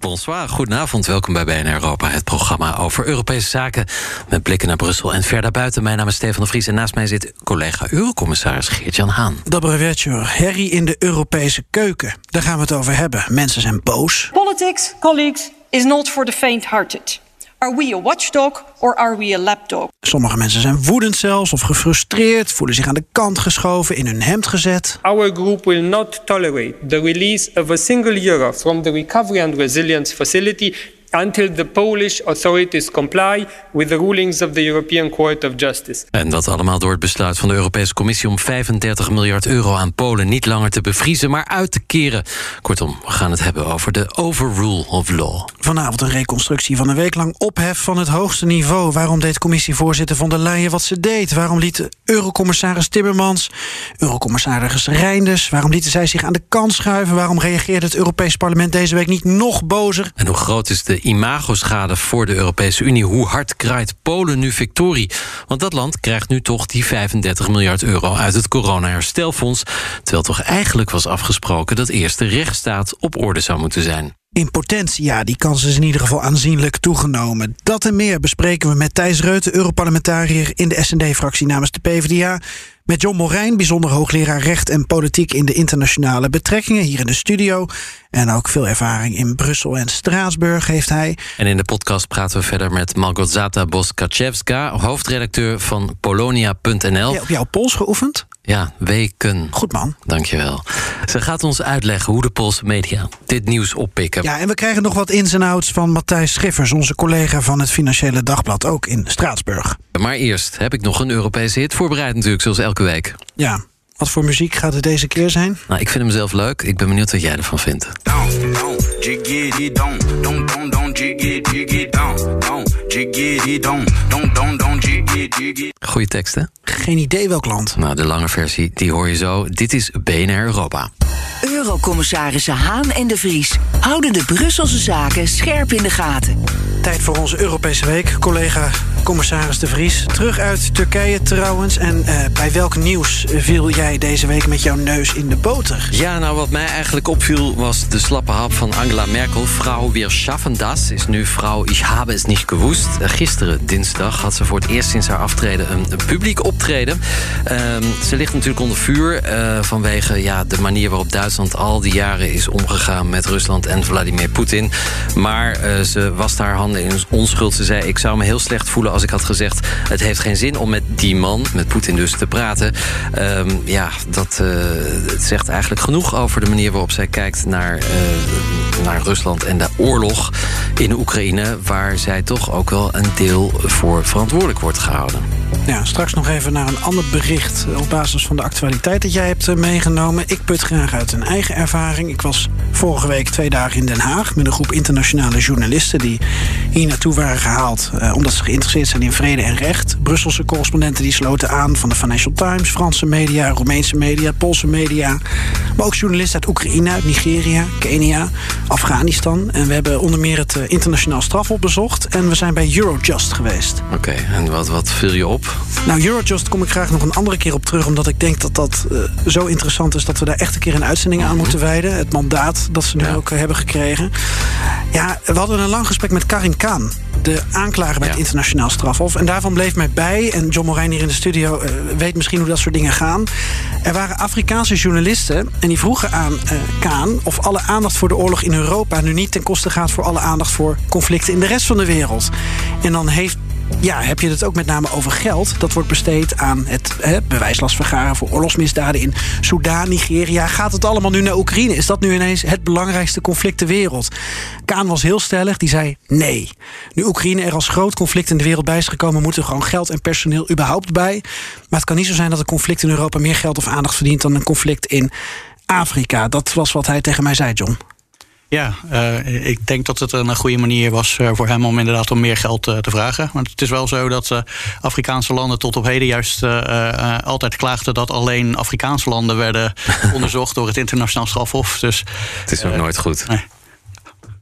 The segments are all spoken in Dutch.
Bonsoir, goedenavond. Welkom bij BNR Europa, het programma over Europese zaken. Met blikken naar Brussel en ver daarbuiten. Mijn naam is Stefan de Vries en naast mij zit collega Eurocommissaris Geert-Jan Haan. Dobrowieczór. Herrie in de Europese keuken. Daar gaan we het over hebben. Mensen zijn boos. Politics, colleagues, is not for the faint-hearted. Are we a watchdog or are we a lapdog? Sommige mensen zijn woedend zelfs of gefrustreerd, voelen zich aan de kant geschoven, in hun hemd gezet. Our group will not tolerate the release of a single euro from the Recovery and Resilience Facility until the Polish authorities comply with the rulings of the European Court of Justice. En dat allemaal door het besluit van de Europese Commissie om 35 miljard euro aan Polen niet langer te bevriezen, maar uit te keren. Kortom, we gaan het hebben over de overrule of law. Vanavond een reconstructie van een week lang ophef van het hoogste niveau. Waarom deed commissievoorzitter von der Leyen wat ze deed? Waarom liet Eurocommissaris Timmermans, Eurocommissaris Reinders, waarom lieten zij zich aan de kant schuiven? Waarom reageerde het Europees Parlement deze week niet nog bozer? En hoe groot is de imagoschade voor de Europese Unie. Hoe hard kraait Polen nu victorie? Want dat land krijgt nu toch die 35 miljard euro uit het corona-herstelfonds. Terwijl toch eigenlijk was afgesproken dat eerst de rechtsstaat op orde zou moeten zijn. In potentie, ja, die kans is in ieder geval aanzienlijk toegenomen. Dat en meer bespreken we met Thijs Reuten, Europarlementariër in de SND-fractie namens de PvdA. Met John Morijn, bijzonder hoogleraar recht en politiek in de internationale betrekkingen, hier in de studio. En ook veel ervaring in Brussel en Straatsburg heeft hij. En in de podcast praten we verder met Malgorzata Boskaczewska, hoofdredacteur van Polonia.nl. Ja, op jouw pols geoefend? Ja, weken. Goed man. Dankjewel. Ze gaat ons uitleggen hoe de Poolse media dit nieuws oppikken. Ja, en we krijgen nog wat ins en outs van Matthijs Schiffers, onze collega van het Financiële Dagblad, ook in Straatsburg. Maar eerst heb ik nog een Europese hit voorbereid natuurlijk, zoals elke week. Ja, wat voor muziek gaat het deze keer zijn? Nou, ik vind hem zelf leuk. Ik ben benieuwd wat jij ervan vindt. Goeie tekst, hè? Geen idee welk land. Nou, de lange versie, die hoor je zo. Dit is BNR Europa. Eurocommissarissen Haan en de Vries houden de Brusselse zaken scherp in de gaten. Tijd voor onze Europese week. Collega commissaris de Vries. Terug uit Turkije trouwens. En uh, bij welk nieuws viel jij deze week met jouw neus in de boter? Ja, nou wat mij eigenlijk opviel was de slappe hap van Angela Merkel. Vrouw Wir schaffen das is nu vrouw Ich habe es nicht gewusst. Gisteren, dinsdag, had ze voor het eerst sinds haar aftreden een, publiek optreden. Uh, ze ligt natuurlijk onder vuur uh, vanwege ja, de manier waarop Duitsland al die jaren is omgegaan met Rusland en Vladimir Poetin. Maar uh, ze wast haar handen in onschuld. Ze zei, ik zou me heel slecht voelen als ik had gezegd... het heeft geen zin om met die man, met Poetin dus, te praten. Um, ja, dat uh, het zegt eigenlijk genoeg over de manier waarop zij kijkt naar, naar Rusland... en de oorlog in Oekraïne... waar zij toch ook wel een deel voor verantwoordelijk wordt gehouden. gehouden. Ja, straks nog even naar een ander bericht... op basis van de actualiteit dat jij hebt meegenomen. Ik put graag uit een eigen ervaring. Ik was vorige week twee dagen in Den Haag... met een groep internationale journalisten... die hier naartoe waren gehaald... Uh, omdat ze geïnteresseerd zijn in vrede en recht. Brusselse correspondenten die sloten aan van de Financial Times... Franse media, Roemeense media, Poolse media... maar ook journalisten uit Oekraïne, uit Nigeria, Kenia, Afghanistan. En we hebben onder meer het uh, internationaal strafhof bezocht... en we zijn bij Eurojust geweest. Oké, en wat, wat viel je op? Nou, Eurojust kom ik graag nog een andere keer op terug... omdat ik denk dat dat uh, zo interessant is... dat we daar echt een keer een uitzending aan moeten wijden. Het mandaat dat ze nu ja. ook hebben gekregen. Ja, we hadden een lang gesprek met Karin Kaan de aanklager bij ja. het internationaal strafhof. En daarvan bleef mij bij, en John Morijn hier in de studio uh, weet misschien hoe dat soort dingen gaan. Er waren Afrikaanse journalisten en die vroegen aan Kaan of alle aandacht voor de oorlog in Europa nu niet ten koste gaat voor alle aandacht voor conflicten in de rest van de wereld. En dan heeft ja, heb je het ook met name over geld. Dat wordt besteed aan het hè, bewijslast vergaren voor oorlogsmisdaden in Soudaan, Nigeria. Gaat het allemaal nu naar Oekraïne? Is dat nu ineens het belangrijkste conflict ter wereld? Kaan was heel stellig, die zei nee. Nu Oekraïne er als groot conflict in de wereld bij is gekomen, moet er gewoon geld en personeel überhaupt bij. Maar het kan niet zo zijn dat een conflict in Europa meer geld of aandacht verdient dan een conflict in Afrika. Dat was wat hij tegen mij zei, John. Ja, uh, ik denk dat het een goede manier was uh, voor hem om inderdaad om meer geld uh, te vragen. Want het is wel zo dat Afrikaanse landen tot op heden juist altijd klaagden dat alleen Afrikaanse landen werden onderzocht door het internationaal strafhof. Dus, het is ook nooit goed. Nee.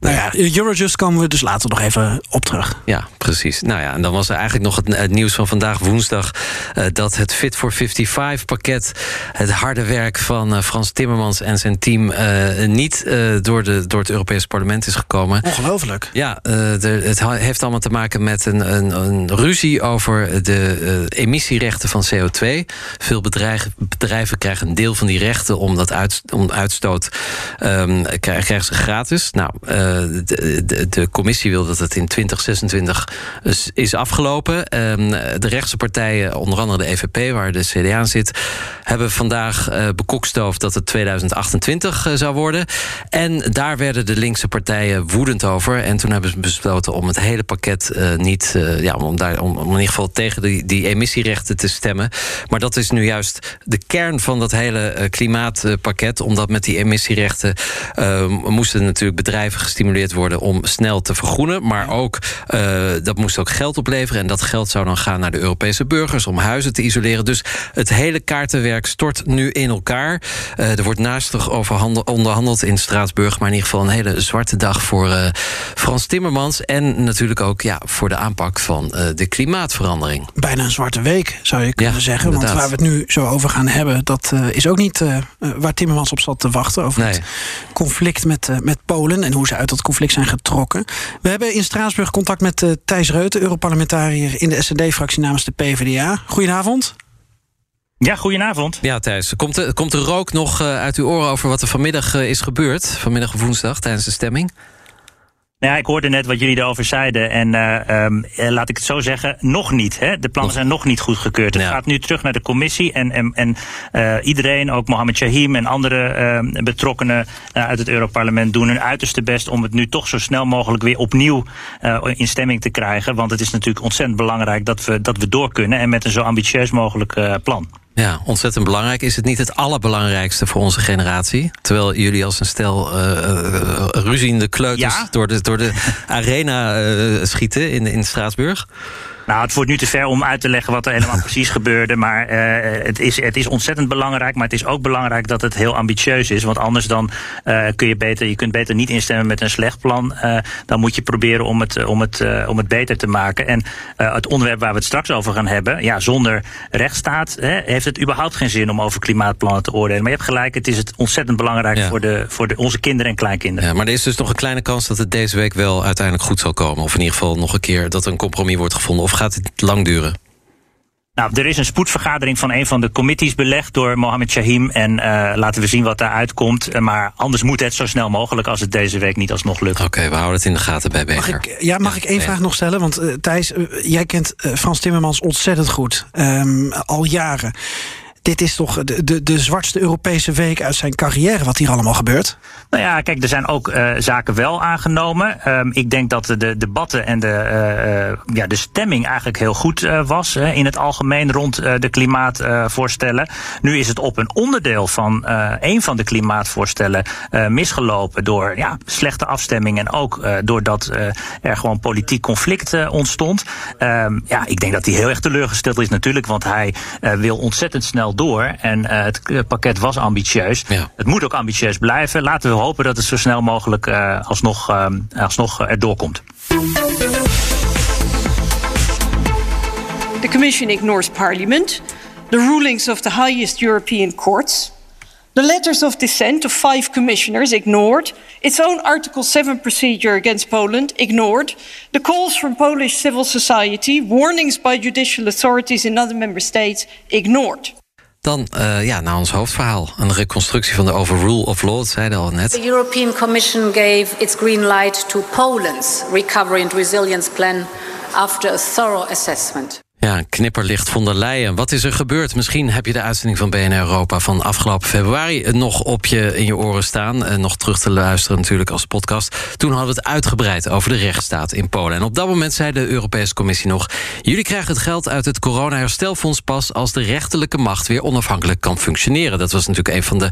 Nou ja, Eurojust komen we dus later nog even op terug. Ja, precies. Nou ja, en dan was er eigenlijk nog het, nieuws van vandaag woensdag... Uh, dat het Fit for 55-pakket, het harde werk van uh, Frans Timmermans en zijn team... Uh, niet door, de, door het Europese parlement is gekomen. Ongelooflijk. Ja, de, het heeft allemaal te maken met een, een, een ruzie over de emissierechten van CO2. Veel bedrijven, bedrijven krijgen een deel van die rechten om dat uit, om uitstoot... Um, krijgen ze gratis. Nou de, commissie wil dat het in 2026 is, afgelopen. Ehm, de rechtse partijen, onder andere de EVP, waar de CDA zit... hebben vandaag uh, bekokstoofd dat het 2028 uh, zou worden. En daar werden de linkse partijen woedend over. En toen hebben ze besloten om het hele pakket uh, niet... ja, om, daar, om, om, in ieder geval tegen die, die emissierechten te stemmen. Maar dat is nu juist de kern van dat hele klimaatpakket. Omdat met die emissierechten moesten natuurlijk bedrijven gestimuleerd worden om snel te vergroenen. Maar ook, uh, dat moest ook geld opleveren. En dat geld zou dan gaan naar de Europese burgers om huizen te isoleren. Dus het hele kaartenwerk stort nu in elkaar. Uh, er wordt naastig over onderhandeld in Straatsburg. Maar in ieder geval een hele zwarte dag voor uh, Frans Timmermans. En natuurlijk ook ja, voor de aanpak van de klimaatverandering. Bijna een zwarte week, zou je kunnen ja, zeggen. Inderdaad. Want waar we het nu zo over gaan hebben... dat is ook niet waar Timmermans op zat te wachten. Over nee. het conflict met, met Polen en hoe ze uit dat conflict zijn getrokken. We hebben in Straatsburg contact met uh, Thijs Reuten, Europarlementariër in de SND-fractie namens de PvdA. Goedenavond. Ja, goedenavond. Ja, Thijs. Komt er, komt er rook nog uh, uit uw oren over wat er vanmiddag uh, is gebeurd? Vanmiddag woensdag tijdens de stemming? Nou ja, ik hoorde net wat jullie erover zeiden. En uh, um, laat ik het zo zeggen, nog niet. Hè? De plannen zijn nog niet goedgekeurd. Het ja. gaat nu terug naar de commissie. En, en, en uh, iedereen, ook Mohammed Shahim en andere uh, betrokkenen uit het Europarlement... doen hun uiterste best om het nu toch zo snel mogelijk weer opnieuw in stemming te krijgen. Want het is natuurlijk ontzettend belangrijk dat we, dat we door kunnen. En met een zo ambitieus mogelijk plan. Ja, ontzettend belangrijk. Is het niet het allerbelangrijkste voor onze generatie? Terwijl jullie als een stel uh, ruziende kleuters ja? door, de, door de arena uh, schieten in, in Straatsburg. Nou, het wordt nu te ver om uit te leggen wat er helemaal precies gebeurde. Maar uh, het, is, het is ontzettend belangrijk. Maar het is ook belangrijk dat het heel ambitieus is. Want anders dan uh, kun je beter, je kunt beter niet instemmen met een slecht plan. Uh, dan moet je proberen om het, om het, om het beter te maken. En het onderwerp waar we het straks over gaan hebben. Ja, zonder rechtsstaat hè, heeft het überhaupt geen zin om over klimaatplannen te oordelen. Maar je hebt gelijk, het is het ontzettend belangrijk ja. voor, de, voor de, onze kinderen en kleinkinderen. Ja, maar er is dus nog een kleine kans dat het deze week wel uiteindelijk goed zal komen. Of in ieder geval nog een keer dat een compromis wordt gevonden. Of gaat het lang duren? Nou, er is een spoedvergadering van een van de committees belegd door Mohammed Shahim. En uh, laten we zien wat daaruit komt. Uh, maar anders moet het zo snel mogelijk als het deze week niet alsnog lukt. Oké, okay, we houden het in de gaten bij Beker. Mag ik, ja, mag ja, ik één vraag nog stellen? Want uh, Thijs, jij kent Frans Timmermans ontzettend goed. Um, al jaren dit is toch de, de, de zwartste Europese week uit zijn carrière, wat hier allemaal gebeurt? Nou ja, kijk, er zijn ook uh, zaken wel aangenomen. Um, ik denk dat de, de debatten en de, uh, ja, de stemming eigenlijk heel goed was in het algemeen rond de klimaatvoorstellen. nu is het op een onderdeel van een van de klimaatvoorstellen misgelopen door ja, slechte afstemming en ook doordat er gewoon politiek conflict ontstond. Um, ja, ik denk dat hij heel erg teleurgesteld is natuurlijk, want hij wil ontzettend snel door. En uh, het pakket was ambitieus. Ja. Het moet ook ambitieus blijven. Laten we hopen dat het zo snel mogelijk uh, alsnog, uh, alsnog erdoor komt. The Commission ignores Parliament, the rulings of the highest European courts, the letters of dissent of five commissioners ignored, its own Article 7 procedure against Poland ignored, the calls from Polish civil society, warnings by judicial authorities in other member states ignored. Dan uh, ja, naar ons hoofdverhaal. Een reconstructie van de overrule of law, zeiden al net. The European Commission gave its green light to Poland's recovery and resilience plan after a thorough assessment. Ja, knipperlicht von der Leyen. Wat is er gebeurd? Misschien heb je de uitzending van BNR Europa van afgelopen februari nog op je in je oren staan. En nog terug te luisteren natuurlijk als podcast. Toen hadden we het uitgebreid over de rechtsstaat in Polen. En op dat moment zei de Europese Commissie nog: jullie krijgen het geld uit het corona-herstelfonds pas als de rechterlijke macht weer onafhankelijk kan functioneren. Dat was natuurlijk een van de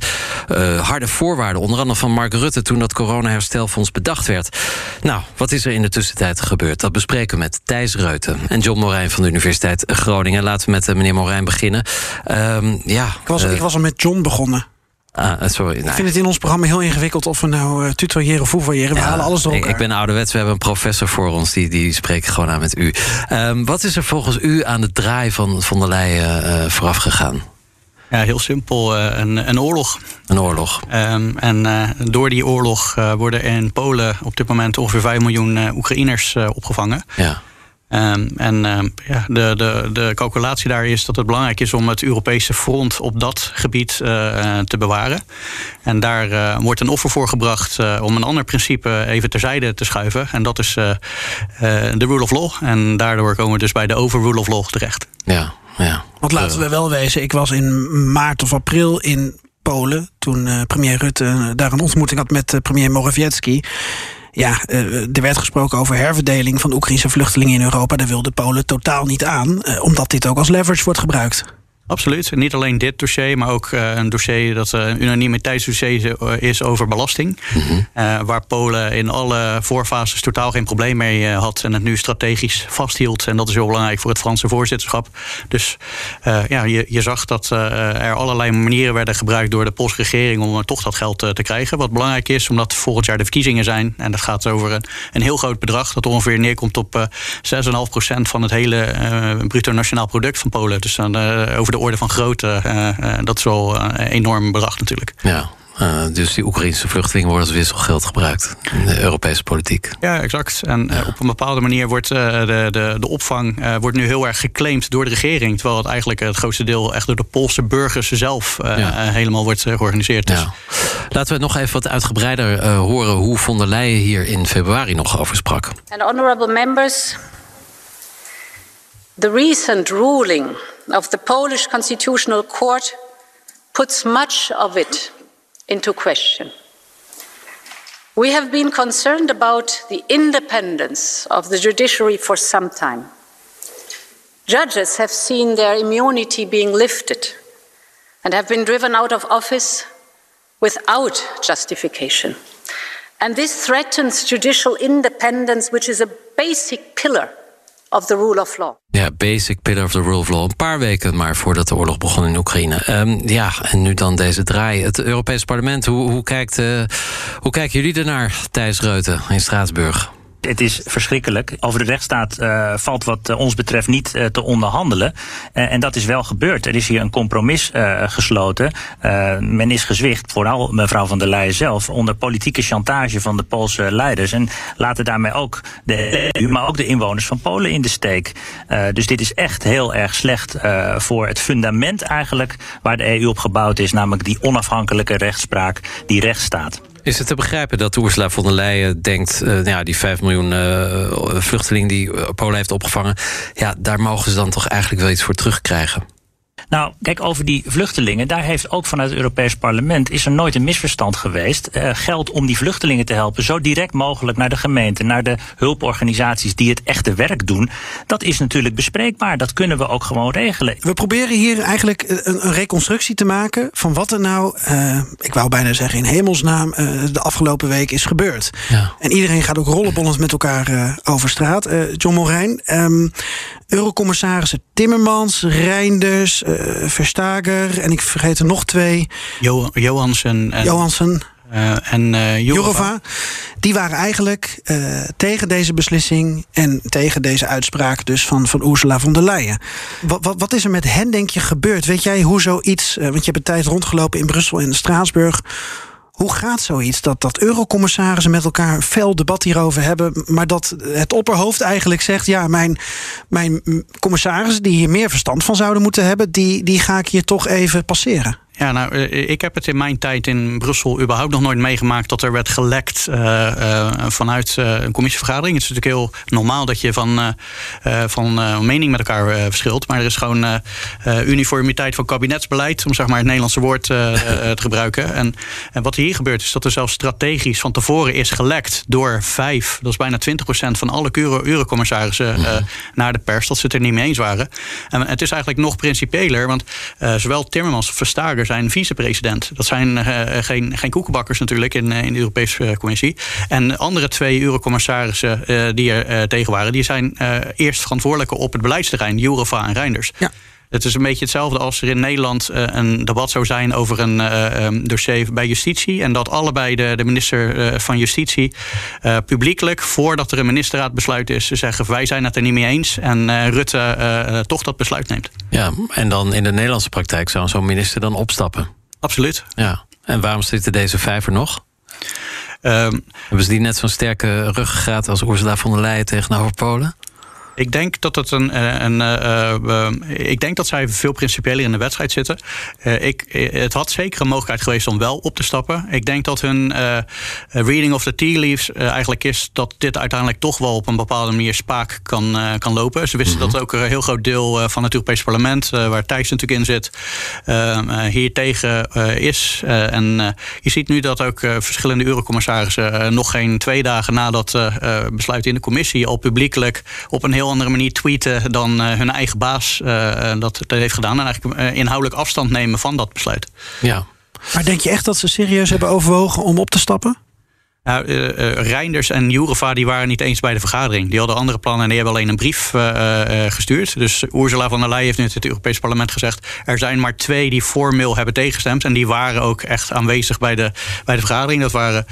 uh, harde voorwaarden, onder andere van Mark Rutte, toen dat corona-herstelfonds bedacht werd. Nou, wat is er in de tussentijd gebeurd? Dat bespreken we met Thijs Reuten en John Morijn van de Universiteit. Universiteit Groningen. Laten we met uh, meneer Morijn beginnen. Um, ja, ik, was, uh, ik was al met John begonnen. Ah, sorry. Ik vind het in ons programma heel ingewikkeld of we nou uh, tutoyeren of foevoyeren. We ja, halen alles door ik, ik, ben ouderwets. We hebben een professor voor ons. Die, die spreekt gewoon aan met u. Um, wat is er volgens u aan de draai van Von der Leyen uh, vooraf gegaan? Ja, heel simpel. Uh, een, een, oorlog. Een oorlog. Um, en uh, door die oorlog uh, worden in Polen op dit moment ongeveer 5 miljoen Oekraïners opgevangen. Ja. Um, en um, ja, de, de, de calculatie daar is dat het belangrijk is om het Europese front op dat gebied uh, te bewaren. En daar uh, wordt een offer voor gebracht uh, om een ander principe even terzijde te schuiven. En dat is de rule of law. En daardoor komen we dus bij de over-rule of law terecht. Ja, ja. Want laten we wel wezen, ik was in maart of april in Polen. Toen premier Rutte daar een ontmoeting had met premier Morawiecki. Ja, er werd gesproken over herverdeling van Oekraïnse vluchtelingen in Europa. Daar wilde Polen totaal niet aan, omdat dit ook als leverage wordt gebruikt. Absoluut. Niet alleen dit dossier, maar ook uh, een dossier dat uh, een unanimiteitsdossier is over belasting. Mm -hmm. uh, waar Polen in alle voorfases totaal geen probleem mee had en het nu strategisch vasthield. En dat is heel belangrijk voor het Franse voorzitterschap. Dus ja, je, je zag dat er allerlei manieren werden gebruikt door de Poolse regering om toch dat geld te krijgen. Wat belangrijk is, omdat volgend jaar de verkiezingen zijn. En dat gaat over een, een heel groot bedrag, dat ongeveer neerkomt op 6,5% van het hele bruto nationaal product van Polen. Dus dan over de orde van grootte, uh, dat is wel een enorm bedrag natuurlijk. Ja. Uh, dus die Oekraïnse vluchtelingen worden als wisselgeld gebruikt in de Europese politiek. Ja, exact. En ja. op een bepaalde manier wordt uh, de, de, de opvang uh, wordt nu heel erg geclaimd door de regering. Terwijl het eigenlijk het grootste deel echt door de Poolse burgers zelf ja. helemaal wordt georganiseerd. Dus. Ja. Laten we nog even wat uitgebreider horen hoe von der Leyen hier in februari nog over sprak. And honorable members, the recent ruling of the Polish Constitutional Court puts much of it into question. We have been concerned about the independence of the judiciary for some time. Judges have seen their immunity being lifted and have been driven out of office without justification. And this threatens judicial independence, which is a basic pillar of the rule of law. Ja, basic pillar of the rule of law. Een paar weken maar voordat de oorlog begon in Oekraïne. Um, ja, en nu dan deze draai. Het Europees Parlement, hoe, hoe, kijkt, uh, hoe kijken jullie ernaar, Thijs Reuten in Straatsburg? Het is verschrikkelijk. Over de rechtsstaat uh, valt wat uh, ons betreft niet uh, te onderhandelen. en dat is wel gebeurd. Er is hier een compromis gesloten. men is gezwicht, vooral mevrouw van der Leyen zelf, onder politieke chantage van de Poolse leiders. En laten daarmee ook de EU, maar ook de inwoners van Polen in de steek. dus dit is echt heel erg slecht voor het fundament eigenlijk waar de EU op gebouwd is, namelijk die onafhankelijke rechtspraak, die rechtsstaat. Is het te begrijpen dat Ursula von der Leyen denkt... Uh, nou ja, die 5 miljoen uh, vluchtelingen die Polen heeft opgevangen... ja, daar mogen ze dan toch eigenlijk wel iets voor terugkrijgen? Nou, kijk, over die vluchtelingen, daar heeft ook vanuit het Europees Parlement is er nooit een misverstand geweest. Uh, geld om die vluchtelingen te helpen, zo direct mogelijk naar de gemeente, naar de hulporganisaties die het echte werk doen. Dat is natuurlijk bespreekbaar. Dat kunnen we ook gewoon regelen. We proberen hier eigenlijk een, een reconstructie te maken van wat er nou, uh, ik wou bijna zeggen in hemelsnaam, uh, de afgelopen week is gebeurd. Ja. En iedereen gaat ook rollenbollend met elkaar over straat. John Morijn, um, Eurocommissarissen Timmermans, Reinders, uh, Verstager en ik vergeet er nog twee. Jo Johansen. En... Johansen. Uh, en uh, Jourova. Die waren eigenlijk uh, tegen deze beslissing en tegen deze uitspraak dus van, van Ursula von der Leyen. Wat, wat, wat is er met hen, denk je, gebeurd? Weet jij hoe zoiets, want je hebt een tijd rondgelopen in Brussel en Straatsburg. Hoe gaat zoiets dat, dat eurocommissarissen met elkaar fel debat hierover hebben, maar dat het opperhoofd eigenlijk zegt: ja, mijn, mijn commissarissen die hier meer verstand van zouden moeten hebben, die, die ga ik hier toch even passeren? Ja, nou, eh, ik heb het in mijn tijd in Brussel überhaupt nog nooit meegemaakt dat er werd gelekt uh, uh, vanuit uh, een commissievergadering. Het is natuurlijk heel normaal dat je van, van mening met elkaar verschilt. Maar er is gewoon uniformiteit van kabinetsbeleid, om zeg maar het Nederlandse woord te gebruiken. En, en, wat hier gebeurt is dat er zelfs strategisch van tevoren is gelekt door vijf, dat is bijna 20% van alle eurocommissarissen mhm. naar de pers, dat ze het er niet mee eens waren. En het is eigenlijk nog principeler, want zowel Timmermans als Verstager zijn vicepresident. Dat zijn uh, geen, geen koekenbakkers natuurlijk in, eh, in de Europese Commissie. En andere twee eurocommissarissen uh, die er tegen waren, die zijn eerst verantwoordelijke op het beleidsterrein, Jourova en Reinders. Ja. Het is een beetje hetzelfde als er in Nederland een debat zou zijn over een uh, dossier bij justitie. En dat allebei de, de minister van Justitie publiekelijk, voordat er een ministerraadbesluit is, zeggen wij zijn het er niet mee eens. En Rutte toch dat besluit neemt. Ja, en dan in de Nederlandse praktijk zou zo'n minister dan opstappen. Absoluut. Ja. En waarom zitten deze vijf er nog? Um, Hebben ze die net zo'n sterke ruggengraat als Ursula von der Leyen tegenover Polen? Ik denk dat het een. Eh, een, uh, ik denk dat zij veel principieler in de wedstrijd zitten. ik, het had zeker een mogelijkheid geweest om wel op te stappen. Ik denk dat hun reading of the tea leaves eigenlijk is dat dit uiteindelijk toch wel op een bepaalde manier spaak kan, kan lopen. Ze wisten mhm. dat ook een heel groot deel van het Europese parlement, waar Thijs natuurlijk in zit, hier tegen is. en je ziet nu dat ook verschillende eurocommissarissen nog geen twee dagen na dat besluit in de commissie al publiekelijk op een heel andere manier tweeten dan uh, hun eigen baas uh, dat, dat heeft gedaan. En eigenlijk uh, inhoudelijk afstand nemen van dat besluit. Ja. Maar denk je echt dat ze serieus hebben overwogen om op te stappen? Nou, uh, Reinders en Jourova die waren niet eens bij de vergadering. Die hadden andere plannen en die hebben alleen een brief uh, gestuurd. Dus Ursula von der Leyen heeft nu in het Europees Parlement gezegd... er zijn maar twee die formeel hebben tegengestemd. En die waren ook echt aanwezig bij de, bij de vergadering. Dat waren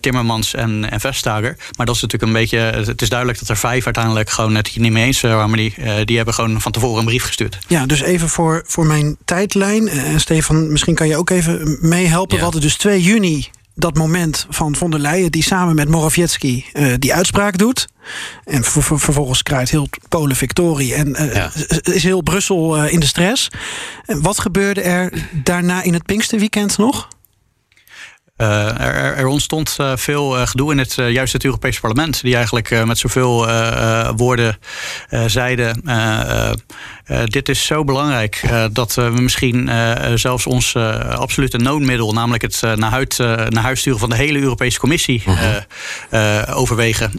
Timmermans en, en Vestager. Maar dat is natuurlijk een beetje... Het is duidelijk dat er vijf uiteindelijk gewoon het hier niet mee eens waren. Maar die, die hebben gewoon van tevoren een brief gestuurd. Ja, dus even voor, voor mijn tijdlijn. Stefan, misschien kan je ook even meehelpen. Ja. We hadden dus 2 juni dat moment van von der Leyen die samen met Morawiecki uh, die uitspraak doet. En vervolgens krijgt heel Polen victorie en uh, ja. is heel Brussel uh, in de stress. En wat gebeurde er daarna in het Pinksterweekend nog? Uh, er, er, ontstond uh, veel uh, gedoe in het, juist het Europese parlement, die eigenlijk met zoveel woorden zeiden: dit is zo belangrijk dat we misschien zelfs ons absolute noodmiddel, namelijk het naar, huid, naar huis sturen van de hele Europese Commissie, -huh. overwegen.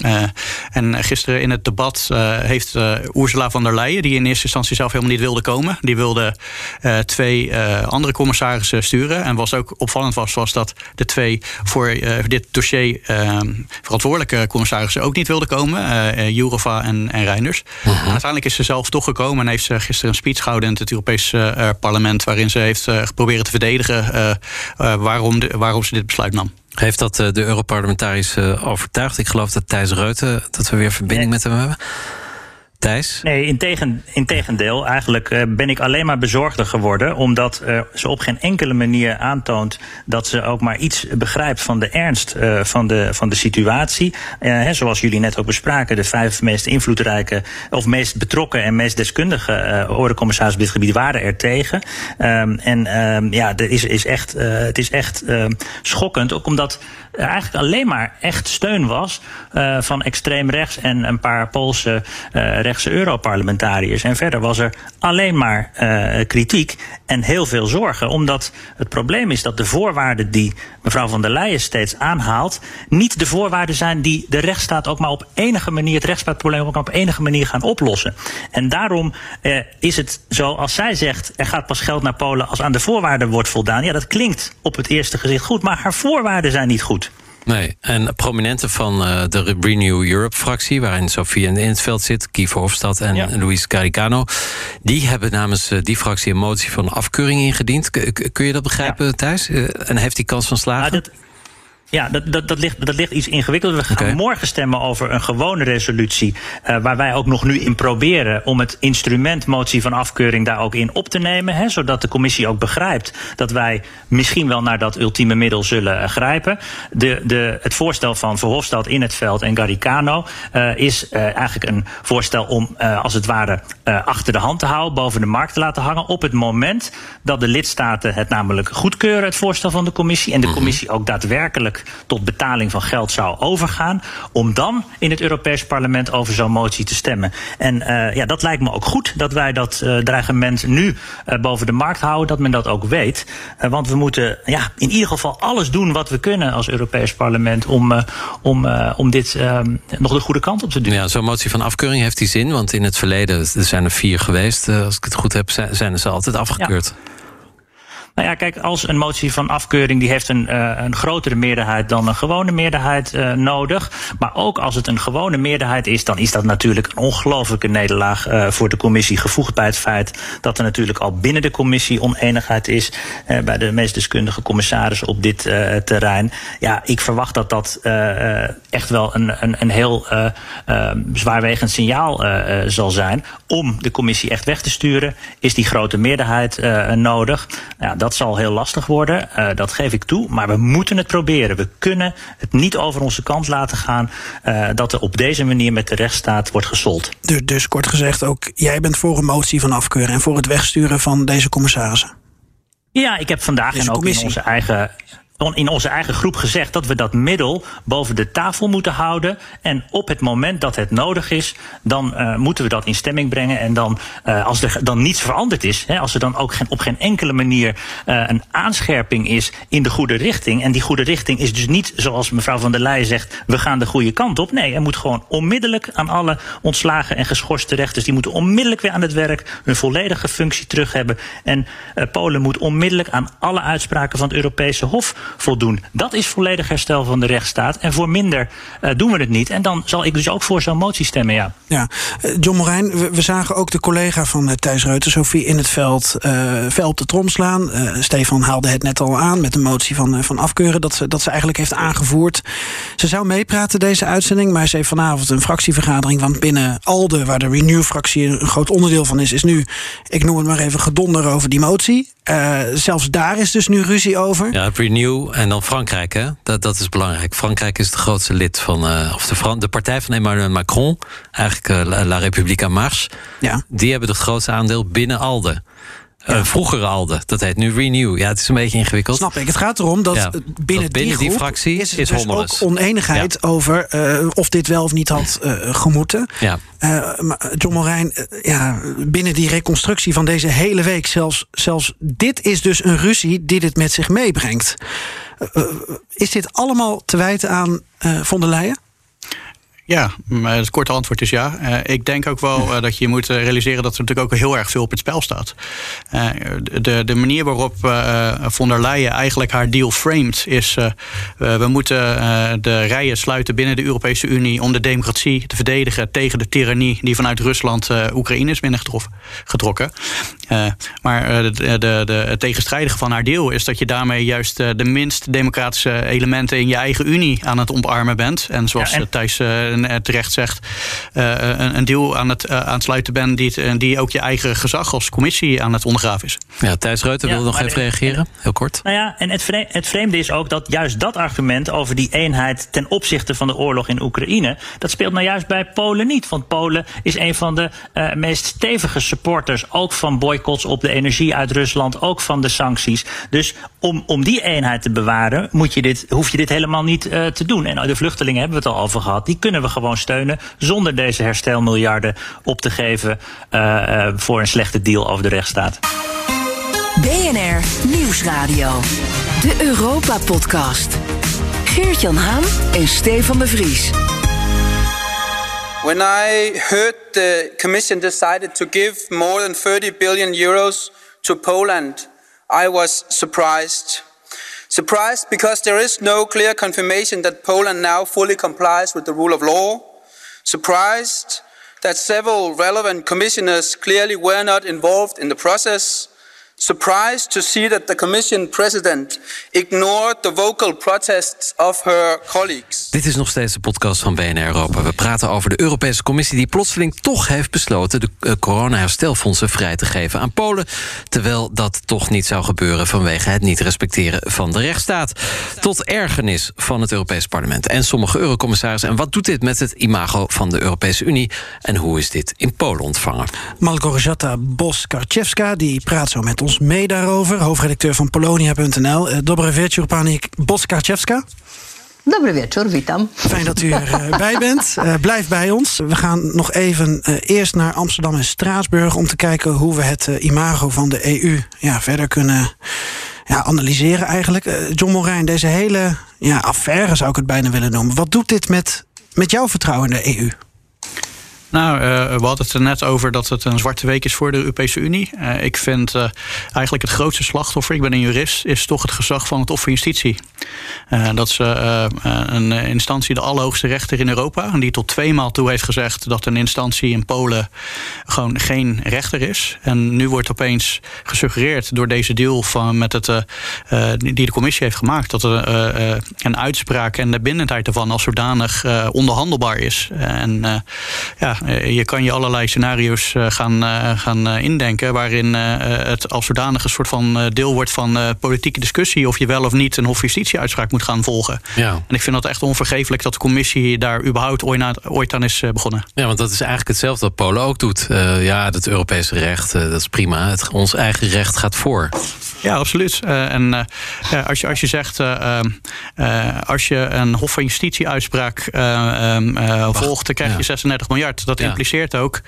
en gisteren in het debat heeft Ursula von der Leyen, die in eerste instantie zelf helemaal niet wilde komen, die wilde twee andere commissarissen sturen. En was ook opvallend was, was dat de twee voor uh, dit dossier uh, verantwoordelijke commissarissen ook niet wilden komen. Uh, Jourova en, en Reinders. -huh. Uiteindelijk is ze zelf toch gekomen en heeft ze gisteren een speech gehouden in het Europese parlement. Waarin ze heeft geprobeerd te verdedigen waarom, de, waarom ze dit besluit nam. Heeft dat de Europarlementariërs overtuigd? Ik geloof dat Thijs Reuten, dat we weer verbinding met hem hebben. Thijs? Nee, in, tegendeel. Eigenlijk uh, ben ik alleen maar bezorgder geworden. Omdat uh, ze op geen enkele manier aantoont dat ze ook maar iets begrijpt van de ernst uh, van, de, van de situatie. Hè, zoals jullie net ook bespraken, de vijf meest invloedrijke of meest betrokken en meest deskundige uh, op dit gebied waren er tegen. Um, en um, ja, er is, is echt, het is echt ehm, schokkend. Ook omdat er eigenlijk alleen maar echt steun was van extreem rechts en een paar Poolse rechtse Europarlementariërs. En verder was er alleen maar uh, kritiek en heel veel zorgen. Omdat het probleem is dat de voorwaarden die mevrouw van der Leyen steeds aanhaalt, niet de voorwaarden zijn die de rechtsstaat ook maar op enige manier, het rechtsstaatprobleem ook maar op enige manier gaan oplossen. En daarom uh, is het zo, als zij zegt er gaat pas geld naar Polen als aan de voorwaarden wordt voldaan. Ja, dat klinkt op het eerste gezicht goed, maar haar voorwaarden zijn niet goed. Nee, en prominenten van uh, de Renew Europe-fractie, waarin Sofie in het veld zit, Guy Verhofstadt en ja. Luis Caricano, die hebben namens uh, die fractie een motie van afkeuring ingediend. K kun je dat begrijpen, ja. Thijs? Uh, en heeft die kans van slagen? Dat Ja, dat, dat, dat, ligt, dat ligt iets ingewikkeld. We gaan morgen stemmen over een gewone resolutie. Uh, waar wij ook nog nu in proberen om het instrument motie van afkeuring daar ook in op te nemen. Hè, zodat de commissie ook begrijpt dat wij misschien wel naar dat ultieme middel zullen uh, grijpen. De, de, het voorstel van Verhofstadt in het veld en Garicano uh, is eigenlijk een voorstel om als het ware achter de hand te houden, boven de markt te laten hangen. Op het moment dat de lidstaten het namelijk goedkeuren, het voorstel van de commissie. En de mhm. commissie ook daadwerkelijk tot betaling van geld zou overgaan. Om dan in het Europees Parlement over zo'n motie te stemmen. En uh, ja, dat lijkt me ook goed dat wij dat uh, dreigement nu uh, boven de markt houden. Dat men dat ook weet. want we moeten ja, in ieder geval alles doen wat we kunnen als Europees Parlement. om, om, om dit nog de goede kant op te doen. Ja, zo'n motie van afkeuring heeft die zin. Want in het verleden, er zijn er vier geweest. als ik het goed heb, zijn ze altijd afgekeurd. Ja. Nou ja, kijk, als een motie van afkeuring die heeft een, uh, een grotere meerderheid dan een gewone meerderheid uh, nodig. Maar ook als het een gewone meerderheid is, dan is dat natuurlijk een ongelofelijke nederlaag uh, voor de commissie. Gevoegd bij het feit dat er natuurlijk al binnen de commissie oneenigheid is bij de meest deskundige commissarissen op dit terrein. Ja, ik verwacht dat dat echt wel een, een, een heel zwaarwegend signaal zal zijn. Om de commissie echt weg te sturen, is die grote meerderheid nodig. Ja, dat zal heel lastig worden, uh, dat geef ik toe. Maar we moeten het proberen. We kunnen het niet over onze kant laten gaan uh, dat er op deze manier met de rechtsstaat wordt gesold. Dus, dus kort gezegd, ook jij bent voor een motie van afkeuren en voor het wegsturen van deze commissarissen? Ja, ik heb vandaag en ook in onze eigen in onze eigen groep gezegd dat we dat middel boven de tafel moeten houden. En op het moment dat het nodig is, dan uh, moeten we dat in stemming brengen. En dan, uh, als er dan niets veranderd is, hè, als er dan ook geen, op geen enkele manier uh, een aanscherping is in de goede richting. En die goede richting is dus niet zoals mevrouw van der Leyen zegt, we gaan de goede kant op. Nee, er moet gewoon onmiddellijk aan alle ontslagen en geschorste rechters, die moeten onmiddellijk weer aan het werk, hun volledige functie terug hebben. En Polen moet onmiddellijk aan alle uitspraken van het Europese Hof voldoen. Dat is volledig herstel van de rechtsstaat. En voor minder uh, doen we het niet. En dan zal ik dus ook voor zo'n motie stemmen, ja. Ja, uh, John Morijn, we, zagen ook de collega van uh, Thijs Reuter, Sophie, in het veld, veld de trom slaan. Stefan haalde het net al aan met de motie van, van afkeuren, dat ze, dat ze eigenlijk heeft aangevoerd. Ze zou meepraten deze uitzending, maar ze heeft vanavond een fractievergadering. Want binnen ALDE, waar de Renew-fractie een groot onderdeel van is, is nu, ik noem het maar even, gedonder over die motie. zelfs daar is dus nu ruzie over. Ja, Renew en dan Frankrijk, hè? Dat, dat is belangrijk. Frankrijk is het grootste lid van. Uh, of de, Fran de partij van Emmanuel Macron, eigenlijk uh, La République en Mars. Ja. Die hebben het grootste aandeel binnen ALDE. Ja. Uh, vroeger ALDE, dat heet nu Renew. Ja, het is een beetje ingewikkeld. Snap ik. Het gaat erom dat ja. binnen, dat die, die, fractie is, is dus ook oneenigheid ja. over uh, of dit wel of niet had uh, gemoeten. Ja. John Morijn, ja, binnen die reconstructie van deze hele week, zelfs, zelfs dit is dus een ruzie die dit met zich meebrengt. Is dit allemaal te wijten aan von der Leyen? Ja, het korte antwoord is ja. Uh, ik denk ook wel uh, dat je moet realiseren dat er natuurlijk ook heel erg veel op het spel staat. Uh, de, de manier waarop von der Leyen eigenlijk haar deal framed is... we moeten de rijen sluiten binnen de Europese Unie... om de democratie te verdedigen tegen de tirannie... die vanuit Rusland Oekraïne is binnengetrokken. maar de, de, de, het tegenstrijdige van haar deal is dat je daarmee juist... de minst democratische elementen in je eigen Unie aan het omarmen bent. En zoals ja, en... Thijs terecht zegt, uh, een, een deal aan het uh, aansluiten bent die, die ook je eigen gezag als commissie aan het ondergraven is. Ja, Thijs Reuter ja, wil nog even reageren, heel kort. Nou ja, en het, vreemde, het vreemde is ook dat juist dat argument over die eenheid ten opzichte van de oorlog in Oekraïne, dat speelt nou juist bij Polen niet. Want Polen is een van de uh, meest stevige supporters, ook van boycotts op de energie uit Rusland, ook van de sancties. Dus om, om die eenheid te bewaren, moet je dit, hoef je dit helemaal niet uh, te doen. En de vluchtelingen hebben we het al over gehad, die kunnen we gewoon steunen. Zonder deze herstelmiljarden op te geven uh, uh, voor een slechte deal over de rechtsstaat. BNR Nieuwsradio. De Europa Podcast. Geert-Jan Haan en Stefan de Vries. When I heard the Commission decided to give more than 30 billion euros to Poland, I was surprised. Surprised because there is no clear confirmation that Poland now fully complies with the rule of law. Surprised that several relevant commissioners clearly were not involved in the process. Surprised to see that the Commission President ignored the vocal protests of her colleagues. Dit is nog steeds de podcast van BNR Europa. We praten over de Europese Commissie die plotseling toch heeft besloten de uh, corona-herstelfondsen vrij te geven aan Polen. Terwijl dat toch niet zou gebeuren vanwege het niet respecteren van de rechtsstaat. Tot ergernis van het Europees Parlement en sommige eurocommissarissen. En wat doet dit met het imago van de Europese Unie? En hoe is dit in Polen ontvangen? Malgorzata Boskarczewska die praat zo met ons mee daarover. Hoofdredacteur van Polonia.nl. Uh, Dobre wieczór, pani Boskarczewska. Dobry wieczór, witam. Fijn dat u erbij uh, bent. Uh, blijf bij ons. We gaan nog even uh, eerst naar Amsterdam en Straatsburg... om te kijken hoe we het imago van de EU ja, verder kunnen ja, analyseren eigenlijk. John Morijn, deze hele ja, affaire zou ik het bijna willen noemen. Wat doet dit met, met jouw vertrouwen in de EU? Nou, uh, we hadden het er net over dat het een zwarte week is voor de Europese Unie. Uh, ik vind uh, eigenlijk het grootste slachtoffer, ik ben een jurist, is toch het gezag van het Hof van Justitie. dat is een instantie, de allerhoogste rechter in Europa, die tot tweemaal toe heeft gezegd dat een instantie in Polen gewoon geen rechter is. En nu wordt opeens gesuggereerd door deze deal van, met het, die de commissie heeft gemaakt, dat er een uitspraak en de bindendheid ervan als zodanig onderhandelbaar is. En ja, je kan je allerlei scenario's gaan, gaan indenken. waarin het als zodanig een soort van deel wordt van politieke discussie. of je wel of niet een Hof Justitie-uitspraak moet gaan volgen. Ja. En ik vind dat echt onvergeeflijk dat de commissie daar überhaupt ooit aan is begonnen. Ja, want dat is eigenlijk hetzelfde wat Polen ook doet. Uh, ja, het Europese recht, uh, dat is prima. Het, ons eigen recht gaat voor. Ja, absoluut. Uh, en als, je, als je zegt, als je een Hof van Justitie-uitspraak volgt, dan krijg je 36 miljard dat ja. impliceert ook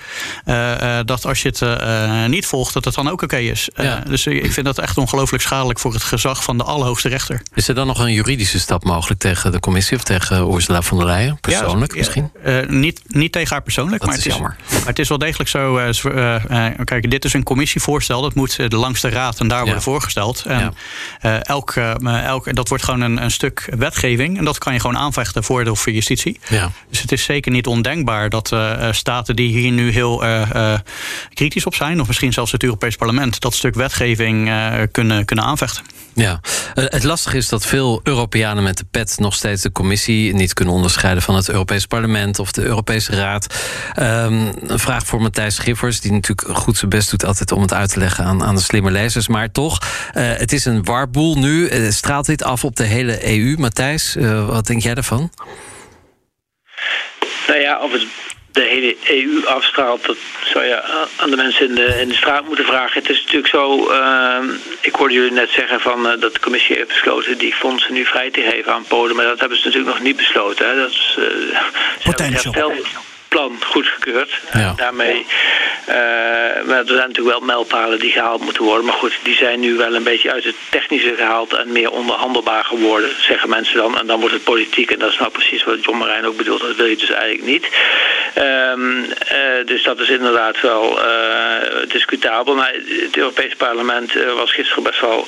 uh, dat als je het uh, niet volgt, dat het dan ook oké okay is. Ja. dus ik vind dat echt ongelooflijk schadelijk voor het gezag van de allerhoogste rechter. Is er dan nog een juridische stap mogelijk tegen de commissie of tegen Ursula von der Leyen? Persoonlijk misschien? niet, niet tegen haar persoonlijk, dat maar, is het is, jammer. maar het is wel degelijk zo. kijk, dit is een commissievoorstel, dat moet de langste raad en daar worden voorgesteld. En elk, elk, dat wordt gewoon een, een, stuk wetgeving en dat kan je gewoon aanvechten voor de van Justitie. Dus het is zeker niet ondenkbaar dat staten die hier nu heel uh, uh, kritisch op zijn, of misschien zelfs het Europees Parlement, dat stuk wetgeving uh, kunnen, kunnen aanvechten. Ja, het lastige is dat veel Europeanen met de pet nog steeds de commissie niet kunnen onderscheiden van het Europees Parlement of de Europese Raad. Um, een vraag voor Matthijs Schiffers, die natuurlijk goed zijn best doet altijd om het uit te leggen aan, aan de slimme lezers. Maar toch, het is een warboel nu. straalt dit af op de hele EU? Matthijs, wat denk jij daarvan? Nou ja, of het de hele EU afstraalt, dat zou je aan de mensen in de, in de straat moeten vragen. Het is natuurlijk zo, uh, ik hoorde jullie net zeggen van, uh, dat de commissie heeft besloten die fondsen nu vrij te geven aan Polen, maar dat hebben ze natuurlijk nog niet besloten. Hè. Dat is, uh, Potential plan goedgekeurd. Ja. Daarmee, uh, maar er zijn natuurlijk wel mijlpalen die gehaald moeten worden. Maar goed, die zijn nu wel een beetje uit het technische gehaald en meer onderhandelbaar geworden, zeggen mensen dan. En dan wordt het politiek. En dat is nou precies wat John Marijn ook bedoelt. Dat wil je dus eigenlijk niet. Um, uh, dus dat is inderdaad wel uh, discutabel. Maar het Europees Parlement was gisteren best wel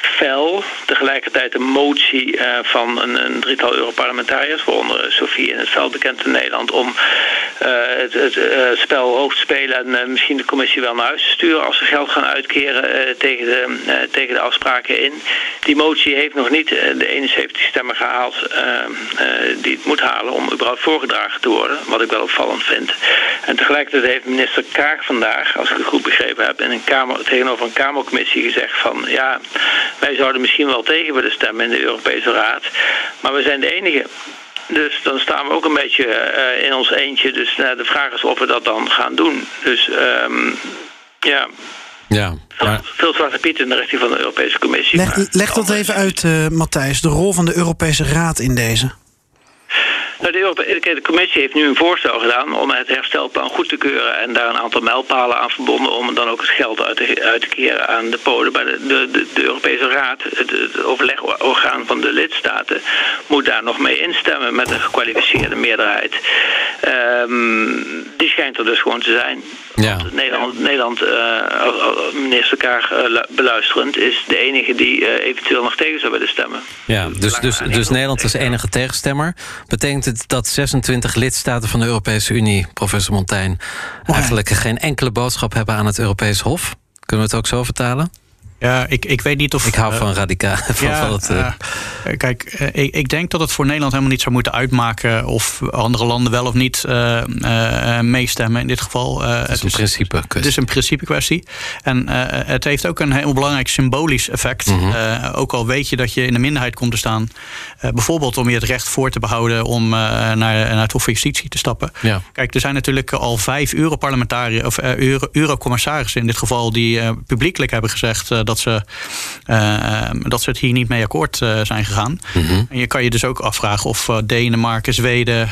fel. Tegelijkertijd een motie uh, van een, een, drietal Europarlementariërs, waaronder Sofie in het veld bekend in Nederland, om uh, het, uh, spel hoog te spelen en misschien de commissie wel naar huis te sturen als ze geld gaan uitkeren tegen, de, tegen de afspraken in. Die motie heeft nog niet de 71 stemmen gehaald die het moet halen om überhaupt voorgedragen te worden, wat ik wel opvallend vind. En tegelijkertijd heeft minister Kaag vandaag, als ik het goed begrepen heb, in een kamer, tegenover een Kamercommissie gezegd van ja, wij zouden misschien wel tegen willen stemmen in de Europese Raad. Maar we zijn de enige. Dus dan staan we ook een beetje uh, in ons eentje. Dus uh, de vraag is of we dat dan gaan doen. Dus um, ja. Ja, maar... Veel zwarte piet in de richting van de Europese Commissie. Leg, leg dat even uit, uh, Matthijs. De rol van de Europese Raad in deze. Nou, de, Europese, commissie heeft nu een voorstel gedaan om het herstelplan goed te keuren en daar een aantal mijlpalen aan verbonden om dan ook het geld uit te, uit te keren aan de Polen. Maar de, de, de Europese Raad, het, het, overlegorgaan van de lidstaten, moet daar nog mee instemmen met een gekwalificeerde meerderheid. Um, die schijnt er dus gewoon te zijn. Ja. Nederland, Nederland uh, minister Kaag uh, beluisterend, is de enige die uh, eventueel nog tegen zou willen stemmen. Ja, dus, dus, dus Nederland is de enige tegenstemmer. Betekent het dat 26 lidstaten van de Europese Unie, professor Montijn, eigenlijk geen enkele boodschap hebben aan het Europees Hof? Kunnen we het ook zo vertalen? Ja, ik, ik weet niet of. Ik hou van radicaal. Van, ja, van het, uh, uh, kijk, ik, ik, denk dat het voor Nederland helemaal niet zou moeten uitmaken of andere landen wel of niet meestemmen. In dit geval. het is een principe kwestie. Het is een principe kwestie. En het heeft ook een heel belangrijk symbolisch effect. Mm -hmm. ook al weet je dat je in de minderheid komt te staan. bijvoorbeeld om je het recht voor te behouden om naar, naar het Hof van Justitie te stappen. Ja. Kijk, er zijn natuurlijk al vijf Europarlementariërs of euro, Eurocommissarissen in dit geval die publiekelijk hebben gezegd dat ze, uh, dat ze het hier niet mee akkoord uh, zijn gegaan. Mm -hmm. En je kan je dus ook afvragen of uh, Denemarken, Zweden,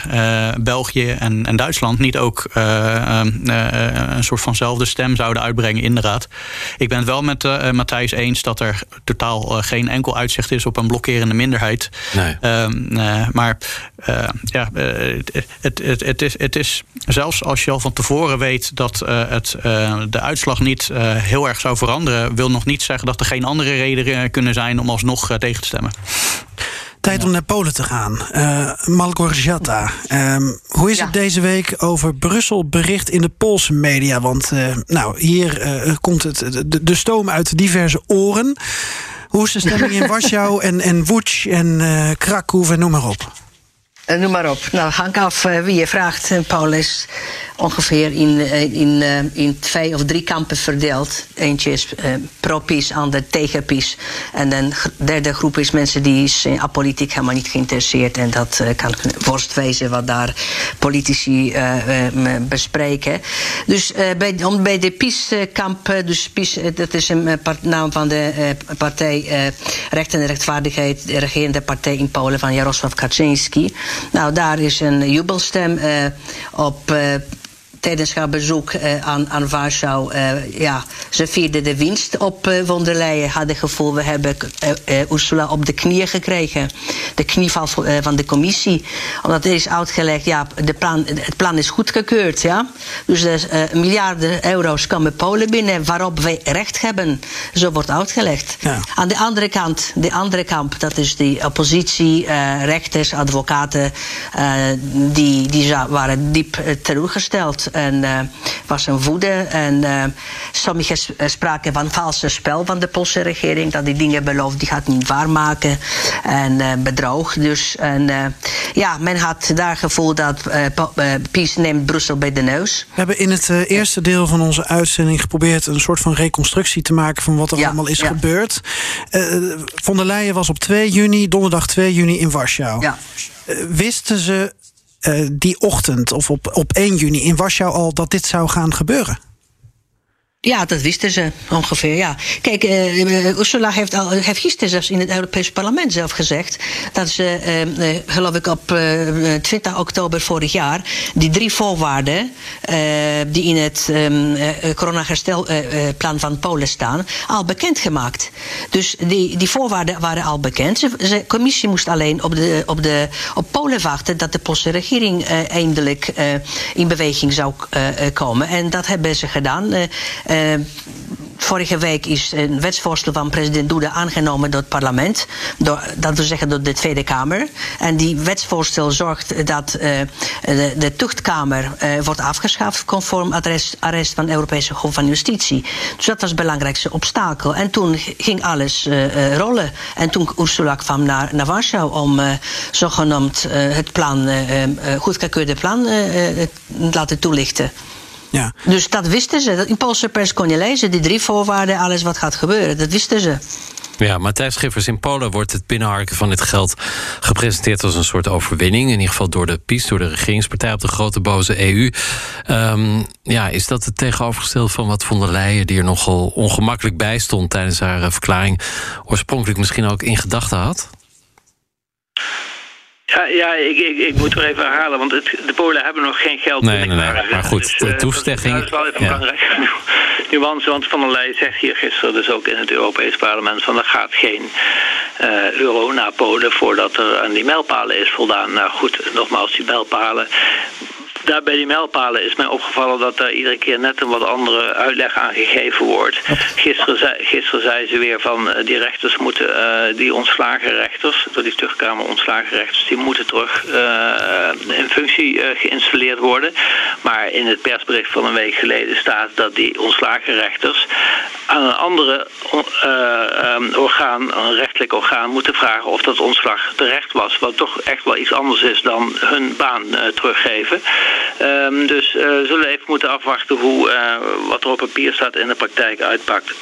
België en, en, Duitsland niet ook een soort vanzelfde stem zouden uitbrengen in de Raad. Ik ben het wel met Matthijs eens dat er totaal geen enkel uitzicht is op een blokkerende minderheid. Nee. maar ja, het, het, het, is, het is zelfs als je al van tevoren weet dat het, de uitslag niet heel erg zou veranderen, wil nog niet zeggen dat er geen andere redenen kunnen zijn om alsnog tegen te stemmen. Tijd om naar Polen te gaan. Uh, Malgorzata. Um, hoe is ja. het deze week over Brussel bericht in de Poolse media? Want uh, nou, hier uh, komt het, de, de, stoom uit diverse oren. Hoe is de stemming in Warschau en, en Łódź en Krakow en noem maar op? Uh, noem maar op. Nou, hangt af uh, wie je vraagt. Paul is ongeveer in, in, in twee of drie kampen verdeeld. Eentje is pro-PiS, ander tegen PiS. En een derde groep is mensen die is in apolitiek helemaal niet geïnteresseerd. En dat kan worst wezen wat daar politici bespreken. Dus bij, om bij de PiS-kamp, dus dat is een naam van de partij Recht en Rechtvaardigheid, de regerende partij in Polen van Jarosław Kaczynski. Nou, daar is een jubelstem uh, op. Tijdens haar bezoek uh, aan, aan Warschau, uh, ja, ze vierden de winst op uh, von der Leyen. Hadden het gevoel, we hebben Ursula op de knieën gekregen. De knieval van de commissie. Omdat er is uitgelegd, ja, de plan, het plan is goedgekeurd. Ja? Dus miljarden euro's komen Polen binnen waarop wij recht hebben. Zo wordt uitgelegd. Ja. Aan de andere kant, de andere kamp, dat is die oppositie, rechters, advocaten, die, die waren diep teleurgesteld en uh, was een woede. En uh, sommigen spraken van valse spel van de Poolse regering. Dat die dingen beloofd, die gaat niet waarmaken. En bedrog dus. En ja, men had daar gevoel dat PiS neemt Brussel bij de neus. We hebben in het eerste deel van onze uitzending geprobeerd... een soort van reconstructie te maken van wat er ja, allemaal is ja. gebeurd. von der Leyen was op 2 juni, donderdag 2 juni in Warschau. Ja. wisten ze die ochtend of op, op 1 juni in Warschau al dat dit zou gaan gebeuren? Ja, dat wisten ze ongeveer, ja. Kijk, uh, Ursula heeft, al, heeft gisteren zelfs in het Europese parlement zelf gezegd... dat ze, uh, geloof ik, op 20 oktober vorig jaar... die drie voorwaarden die in het um, coronaherstelplan van Polen staan... al bekendgemaakt. Dus die, die voorwaarden waren al bekend. De commissie moest alleen op, de, op, de, op Polen wachten... dat de Poolse regering eindelijk in beweging zou komen. En dat hebben ze gedaan... Uh, vorige week is een wetsvoorstel van president Duda aangenomen door het parlement. Door, dat wil zeggen door de Tweede Kamer. En die wetsvoorstel zorgt dat uh, de, de, tuchtkamer uh, wordt afgeschaft conform arrest, arrest van de Europese Hof van Justitie. Dus dat was het belangrijkste obstakel. En toen ging alles rollen. En toen Ursula kwam naar, naar Warschau om zogenaamd het plan, goedgekeurde plan te laten toelichten. Ja. Dus dat wisten ze. In Poolse pers kon je lezen, die drie voorwaarden, alles wat gaat gebeuren. Dat wisten ze. Ja, Matthijs Schiffers, in Polen wordt het binnenharken van dit geld gepresenteerd als een soort overwinning. In ieder geval door de PiS, door de regeringspartij op de grote boze EU. Um, ja, is dat het tegenovergestelde van wat von der Leyen, die er nogal ongemakkelijk bij stond tijdens haar verklaring, oorspronkelijk misschien ook in gedachten had? Ja, ja ik, ik, ik moet er even herhalen, want het, de Polen hebben nog geen geld. Nee, nee, nee. Maar goed, dus, de toestegging... Dat is wel even ja. belangrijk nuance, want Van der Leyen zegt hier gisteren dus ook in het Europees Parlement... van er gaat geen uh, euro naar Polen voordat er aan die mijlpalen is voldaan. Nou goed, nogmaals, die mijlpalen daar bij die mijlpalen is mij opgevallen dat daar iedere keer net een wat andere uitleg aan gegeven wordt. Gisteren zei, gisteren zei ze weer van uh, die rechters moeten, uh, die ontslagen rechters, door die terugkamer ontslagen rechters, die moeten terug uh, in functie geïnstalleerd worden. Maar in het persbericht van een week geleden staat dat die ontslagen rechters aan een andere uh, orgaan, een rechtelijk orgaan, moeten vragen of dat ontslag terecht was. Wat toch echt wel iets anders is dan hun baan teruggeven. Um, dus uh, we zullen even moeten afwachten hoe wat er op papier staat in de praktijk uitpakt.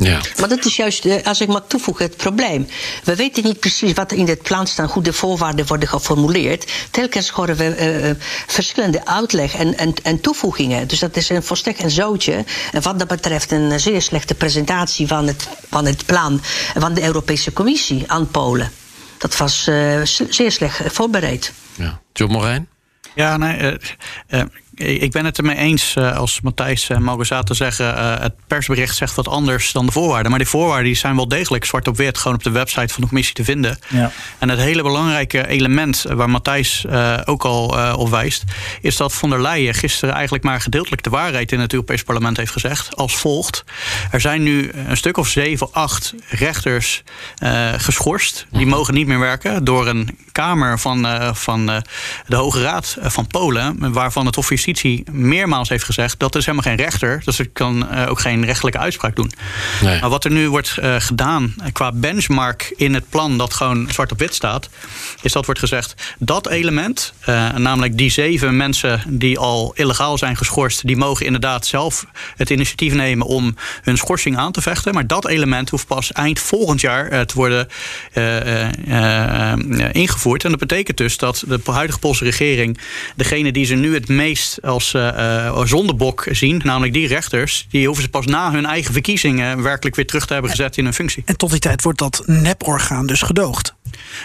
Ja. Maar dat is juist, eh, als ik mag toevoegen, het probleem. We weten niet precies wat er in dit plan staan, hoe de voorwaarden worden geformuleerd. Telkens horen we uh, verschillende uitleg en, en, en, toevoegingen. Dus dat is een volstrekt een zootje. En wat dat betreft een zeer slechte presentatie van het, van het plan van de Europese Commissie aan Polen. Dat was uh, zeer slecht voorbereid. Ja. John Morijn? Ja, nee, øh, øh, ik ben het ermee eens uh, als Matthijs en Malgozato zeggen... Uh, het persbericht zegt wat anders dan de voorwaarden. Maar die voorwaarden die zijn wel degelijk zwart op wit... gewoon op de website van de commissie te vinden. Ja. En het hele belangrijke element waar Matthijs uh, ook al op wijst... is dat von der Leyen gisteren eigenlijk maar gedeeltelijk de waarheid... in het Europees Parlement heeft gezegd als volgt. Er zijn nu een stuk of zeven, acht rechters geschorst. Die mogen niet meer werken door een kamer van, van de Hoge Raad van Polen... waarvan het officier meermaals heeft gezegd... dat is helemaal geen rechter, dus ik kan uh, ook geen rechtelijke uitspraak doen. Nee. Maar wat er nu wordt uh, gedaan qua benchmark in het plan... dat gewoon zwart op wit staat, is dat wordt gezegd... dat element, namelijk die zeven mensen die al illegaal zijn geschorst... die mogen inderdaad zelf het initiatief nemen om hun schorsing aan te vechten. Maar dat element hoeft pas eind volgend jaar te worden ingevoerd. En dat betekent dus dat de huidige Poolse regering... degene die ze nu het meest als uh, zondebok zien. Namelijk die rechters. Die hoeven ze pas na hun eigen verkiezingen werkelijk weer terug te hebben gezet in hun functie. En tot die tijd wordt dat neporgaan dus gedoogd.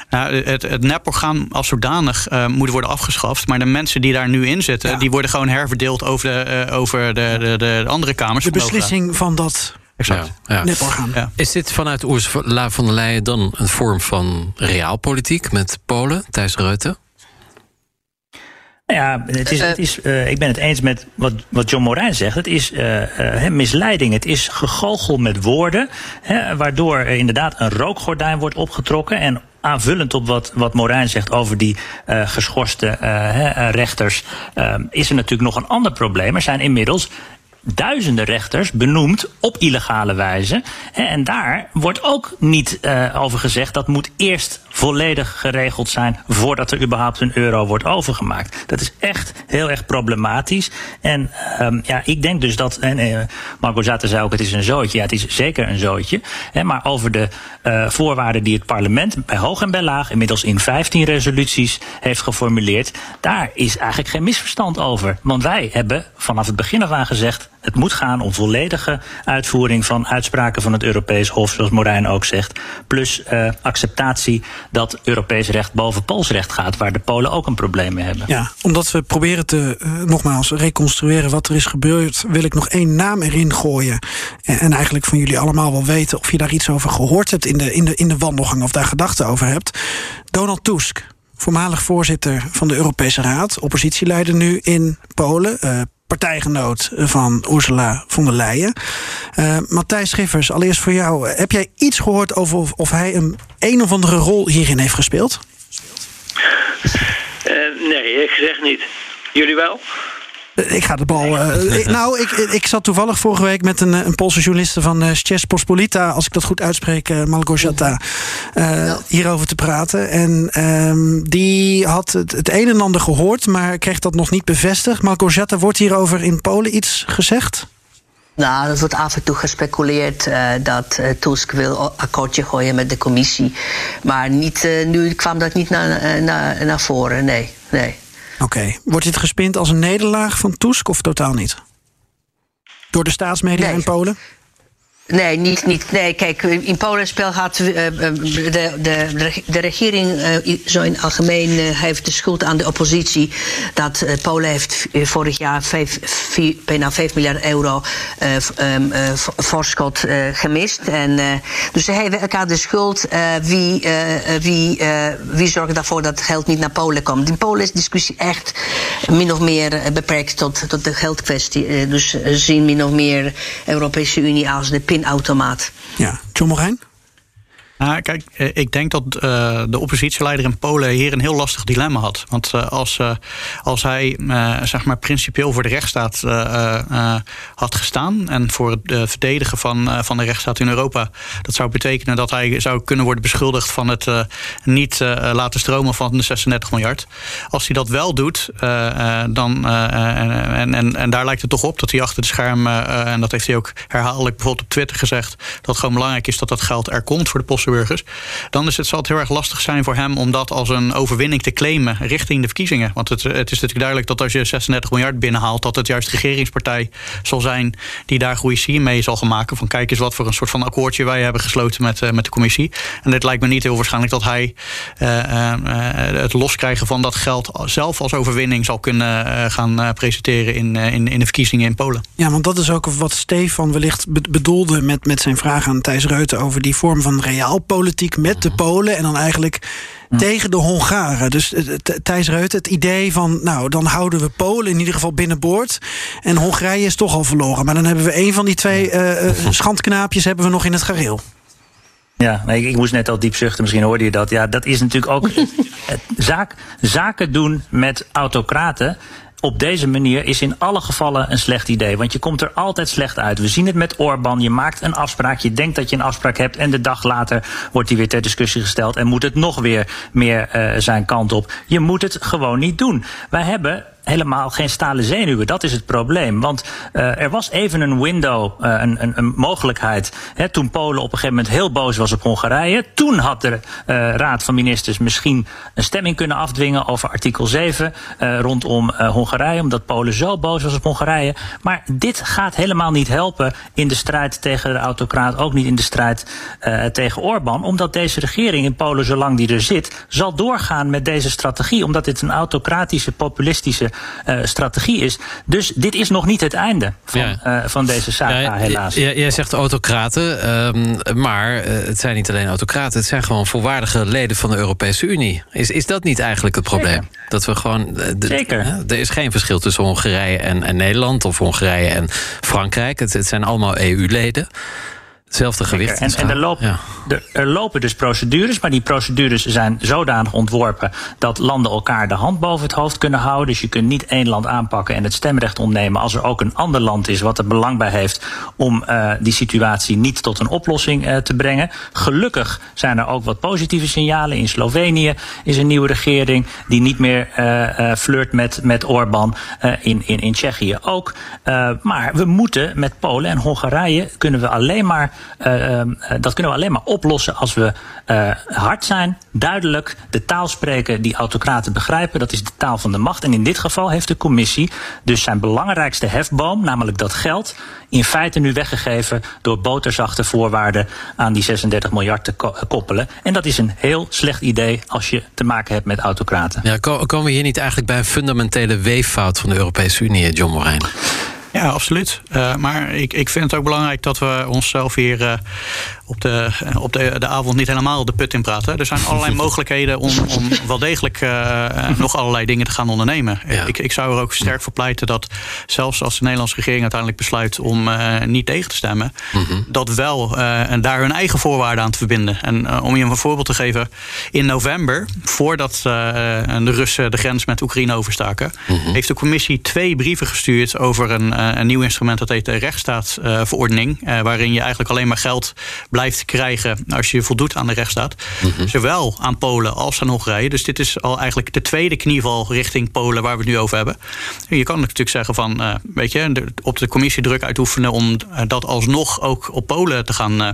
Nou, het, het neporgaan als zodanig uh, moet worden afgeschaft. Maar de mensen die daar nu in zitten, die worden gewoon herverdeeld over de, uh, over de, de, de, andere kamers. De beslissing van dat Exact. Ja, ja. Neporgaan. Ja. Is dit vanuit Ursula von der Leyen dan een vorm van realpolitiek met Polen, Thijs Reuten? Nou ja, het is, het is, uh, ik ben het eens met wat, wat John Morijn zegt. Het is uh, uh, misleiding. Het is gegoochel met woorden. Hè, waardoor inderdaad een rookgordijn wordt opgetrokken. En aanvullend op wat, wat Morijn zegt over die geschorste rechters, is er natuurlijk nog een ander probleem. Er zijn inmiddels duizenden rechters benoemd op illegale wijze. En daar wordt ook niet uh, over gezegd dat moet eerst volledig geregeld zijn voordat er überhaupt een euro wordt overgemaakt. Dat is echt heel erg problematisch. En um, ja, ik denk dus dat. En, uh, Marco Zater zei ook: het is een zootje. Ja, het is zeker een zootje. Hè, maar over de uh, voorwaarden die het parlement bij hoog en bij laag inmiddels in 15 resoluties heeft geformuleerd, daar is eigenlijk geen misverstand over. Want wij hebben vanaf het begin af aan gezegd het moet gaan om volledige uitvoering van uitspraken van het Europees Hof, zoals Morijn ook zegt. Plus uh, acceptatie dat Europees recht boven Pools recht gaat, waar de Polen ook een probleem mee hebben. Ja, omdat we proberen te, uh, nogmaals, reconstrueren wat er is gebeurd, wil ik nog één naam erin gooien. En, en, eigenlijk van jullie allemaal wel weten of je daar iets over gehoord hebt in de, in de, in de wandelgang of daar gedachten over hebt. Donald Tusk voormalig voorzitter van de Europese Raad, oppositieleider nu in Polen. Partijgenoot van Ursula von der Leyen. Uh, Matthijs Schiffers, allereerst voor jou. Heb jij iets gehoord over of, hij een een of andere rol hierin heeft gespeeld? Uh, nee, ik zeg niet. Jullie wel? Ik ga de bal. Uh, nou, ik, ik zat toevallig vorige week met een, een Poolse journaliste van uh, Pospolita, als ik dat goed uitspreek, uh, Malgorzata, uh, hierover te praten. En uh, die had het, het, een en ander gehoord, maar kreeg dat nog niet bevestigd. Malgorzata, wordt hierover in Polen iets gezegd? Nou, er wordt af en toe gespeculeerd uh, dat uh, Tusk wil akkoordje gooien met de commissie. Maar niet, uh, nu kwam dat niet naar, naar, naar voren, nee. nee. Oké. Wordt dit gespind als een nederlaag van Tusk of totaal niet? Door de staatsmedia nee. in Polen? Nee, niet, niet. Nee, kijk, in Polen spel gaat uh, de, de, de regering uh, zo in algemeen heeft de schuld aan de oppositie. Dat Polen heeft vorig jaar vijf, bijna 5 miljard euro um, voorschot gemist. En, dus ze hebben elkaar de schuld. wie, wie, wie zorgt ervoor dat het geld niet naar Polen komt? In Polen is de discussie echt min of meer beperkt tot, tot de geldkwestie. dus zien min of meer Europese Unie als de pinautomaat. Ja, John? Nou, kijk, eh, ik denk dat uh, de oppositieleider in Polen hier een heel lastig dilemma had. Want uh, als, als hij zeg maar principieel voor de rechtsstaat had gestaan en voor het verdedigen van, van de rechtsstaat in Europa, dat zou betekenen dat hij zou kunnen worden beschuldigd van het niet laten stromen van de 36 miljard. Als hij dat wel doet, dan, en, en, en daar lijkt het toch op dat hij achter de schermen, en dat heeft hij ook herhaaldelijk bijvoorbeeld op Twitter gezegd, dat het gewoon belangrijk is dat dat geld er komt voor de post Dan is het, zal het heel erg lastig zijn voor hem om dat als een overwinning te claimen richting de verkiezingen. Want het, het is natuurlijk duidelijk dat als je 36 miljard binnenhaalt, dat het juist regeringspartij zal zijn die daar goede mee zal gaan maken. Van kijk eens wat voor een soort van akkoordje wij hebben gesloten met, uh, met de commissie. En dit lijkt me niet heel waarschijnlijk dat hij uh, uh, het loskrijgen van dat geld zelf als overwinning zal kunnen gaan presenteren in, in, in de verkiezingen in Polen. Ja, want dat is ook wat Stefan wellicht bedoelde met, met zijn vraag aan Thijs Reuten over die vorm van reaal politiek met de Polen en dan eigenlijk tegen de Hongaren. Dus eh, Thijs Reut, het idee van, nou, dan houden we Polen in ieder geval binnenboord. En Hongarije is toch al verloren. Maar dan hebben we een van die twee uh, schandknaapjes hebben we nog in het gareel. Ja, nee, ik moest net al diep zuchten, misschien hoorde je dat. Ja, dat is natuurlijk ook zaak, zaken doen met autocraten op deze manier is in alle gevallen een slecht idee. Want je komt er altijd slecht uit. We zien het met Orbán. Je maakt een afspraak. Je denkt dat je een afspraak hebt. En de dag later wordt die weer ter discussie gesteld. En moet het nog weer meer uh, zijn kant op. Je moet het gewoon niet doen. Wij hebben helemaal geen stalen zenuwen. Dat is het probleem. Want uh, er was even een window, uh, een, een, mogelijkheid. Hè, toen Polen op een gegeven moment heel boos was op Hongarije. Toen had de uh, Raad van Ministers misschien een stemming kunnen afdwingen over artikel 7 rondom Hongarije. Omdat Polen zo boos was op Hongarije. Maar dit gaat helemaal niet helpen in de strijd tegen de autocraat. Ook niet in de strijd tegen Orbán. Omdat deze regering in Polen, zolang die er zit, zal doorgaan met deze strategie. Omdat dit een autocratische, populistische uh, strategie is. Dus dit is nog niet het einde van, ja. uh, van deze saga, ja, helaas. Jij zegt autocraten, um, maar uh, het zijn niet alleen autocraten... het zijn gewoon volwaardige leden van de Europese Unie. Is, is dat niet eigenlijk het probleem? Zeker. Dat we gewoon... Zeker. er is geen verschil tussen Hongarije en, en Nederland... of Hongarije en Frankrijk. Het, het zijn allemaal EU-leden. Hetzelfde gewicht. En, en er, loop, ja. er, er, lopen dus procedures, maar die procedures zijn zodanig ontworpen dat landen elkaar de hand boven het hoofd kunnen houden. Dus je kunt niet één land aanpakken en het stemrecht ontnemen als er ook een ander land is wat er belang bij heeft om uh, die situatie niet tot een oplossing uh, te brengen. Gelukkig zijn er ook wat positieve signalen. In Slovenië is een nieuwe regering die niet meer uh, flirt met, met Orbán. in, in, in Tsjechië ook. maar we moeten met Polen en Hongarije kunnen we alleen maar uh, dat kunnen we alleen maar oplossen als we uh, hard zijn, duidelijk de taal spreken die autocraten begrijpen. Dat is de taal van de macht. En in dit geval heeft de commissie dus zijn belangrijkste hefboom, namelijk dat geld, in feite nu weggegeven door boterzachte voorwaarden aan die 36 miljard te koppelen. En dat is een heel slecht idee als je te maken hebt met autocraten. Ja, komen we hier niet eigenlijk bij een fundamentele weeffout van de Europese Unie, John Morijn? Ja, absoluut. Uh, maar ik, ik vind het ook belangrijk dat we onszelf hier uh, op, de, op de, de avond niet helemaal de put in praten. Er zijn allerlei mogelijkheden om, om wel degelijk uh, nog allerlei dingen te gaan ondernemen. Ja. Ik, ik zou er ook sterk voor pleiten dat zelfs als de Nederlandse regering uiteindelijk besluit om niet tegen te stemmen, mm -hmm. dat wel en daar hun eigen voorwaarden aan te verbinden. En om je een voorbeeld te geven, in november, voordat de Russen de grens met Oekraïne overstaken, -hmm. heeft de commissie twee brieven gestuurd over een een nieuw instrument dat heet de rechtsstaatsverordening. Uh, waarin je eigenlijk alleen maar geld blijft krijgen als je voldoet aan de rechtsstaat. Mm -hmm. Zowel aan Polen als aan Hongarije. Dus dit is al eigenlijk de tweede knieval richting Polen waar we het nu over hebben. En je kan natuurlijk zeggen van, uh, weet je, op de commissie druk uitoefenen om dat alsnog ook op Polen te gaan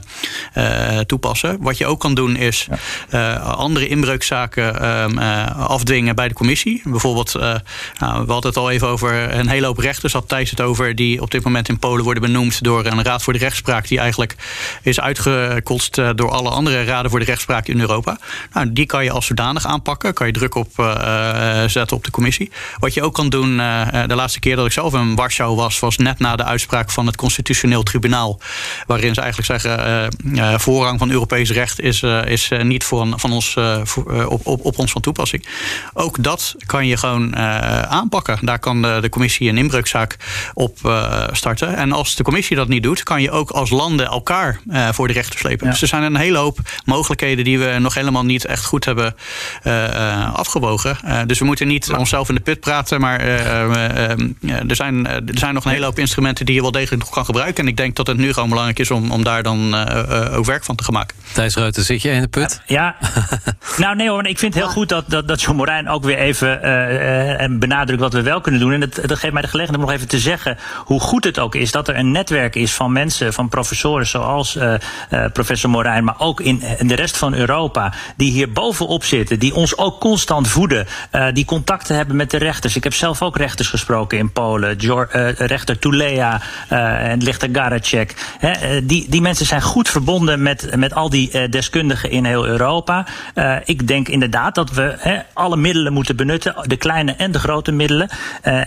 toepassen. Wat je ook kan doen is ja. andere inbreukzaken ehm, afdwingen bij de commissie. Bijvoorbeeld, nou, we hadden het al even over een hele hoop rechters, had Thijs het over die op dit moment in Polen worden benoemd door een raad voor de rechtspraak, die eigenlijk is uitgekotst eh, door alle andere raden voor de rechtspraak in Europa. Nou, die kan je als zodanig aanpakken, kan je druk op uh, zetten op de commissie. Wat je ook kan doen, de laatste keer dat ik zelf in Warschau was, was net na de uitspraak van het Constitutioneel Tribunaal, waarin ze eigenlijk zeggen: voorrang van Europees recht is, is niet voor, van ons, op, op, op ons van toepassing. Ook dat kan je gewoon aanpakken. Daar kan de, de commissie een inbreukzaak op starten. En als de commissie dat niet doet, kan je ook als landen elkaar voor de rechter slepen. Dus er zijn een hele hoop mogelijkheden die we nog helemaal niet echt goed hebben afgewogen. dus we moeten niet onszelf in de put praten, maar er, zijn, er zijn nog een hele hoop instrumenten die je wel degelijk nog kan gebruiken. En ik denk dat het nu gewoon belangrijk is om, om daar dan ook werk van te gaan maken. Thijs Ruiten, zit je in de put? Ja, nou nee hoor, ik vind het heel goed dat, dat, dat John Morijn ook weer even uh, benadrukt wat we wel kunnen doen. En dat, dat geeft mij de gelegenheid om nog even te zeggen hoe goed het ook is dat er een netwerk is van mensen, van professoren zoals uh, professor Morijn, maar ook in, de rest van Europa, die hier bovenop zitten, die ons ook constant voeden, die contacten hebben met de rechters. Ik heb zelf ook rechters gesproken in Polen, rechter Tulea en lichter Garacek. die, die mensen zijn goed verbonden met, met al die deskundigen in heel Europa. ik denk inderdaad dat we alle middelen moeten benutten, de kleine en de grote middelen.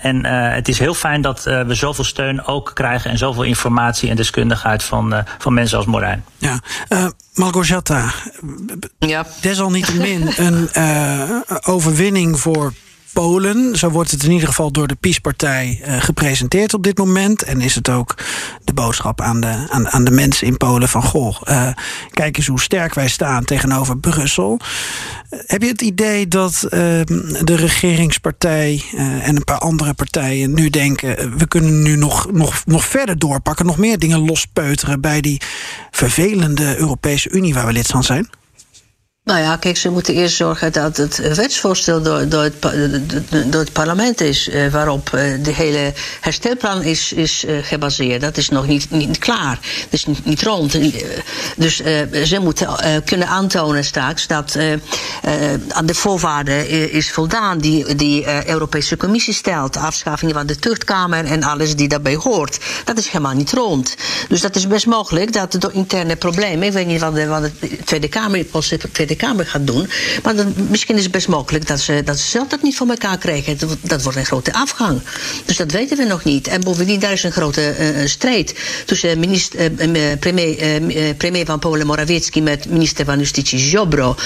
En het is heel fijn dat uh, we zoveel steun ook krijgen en zoveel informatie en deskundigheid van, van mensen als Morijn. Ja, Malgorzata, ja. desalniettemin een overwinning voor Polen. Zo wordt het in ieder geval door de PiS-partij uh, gepresenteerd op dit moment. En is het ook de boodschap aan de, aan, aan de mensen in Polen van... goh, uh, kijk eens hoe sterk wij staan tegenover Brussel. Uh, heb je het idee dat de regeringspartij en een paar andere partijen nu denken... we kunnen nu nog, nog, nog verder doorpakken, nog meer dingen lospeuteren... bij die vervelende Europese Unie waar we lid van zijn? Nou ja, kijk, ze moeten eerst zorgen dat het wetsvoorstel door, door, het, door het parlement is, eh, waarop eh, de hele herstelplan is, is eh, gebaseerd. Dat is nog niet, niet klaar. Dat is niet, rond. Dus ze moeten kunnen aantonen straks dat aan de voorwaarden is voldaan die, die Europese Commissie stelt. De afschaffing van de tuchtkamer en alles die daarbij hoort. Dat is helemaal niet rond. Dus dat is best mogelijk dat door interne problemen, ik weet niet wat de, wat de Tweede Kamer, Tweede Kamer gaat doen. Maar dan, misschien is het best mogelijk dat ze, dat ze zelf dat niet voor elkaar krijgen. Dat, wordt een grote afgang. Dus dat weten we nog niet. En bovendien, daar is een grote uh, strijd tussen minister, uh, premier, premier van Polen Morawiecki met minister van Justitie Ziobro,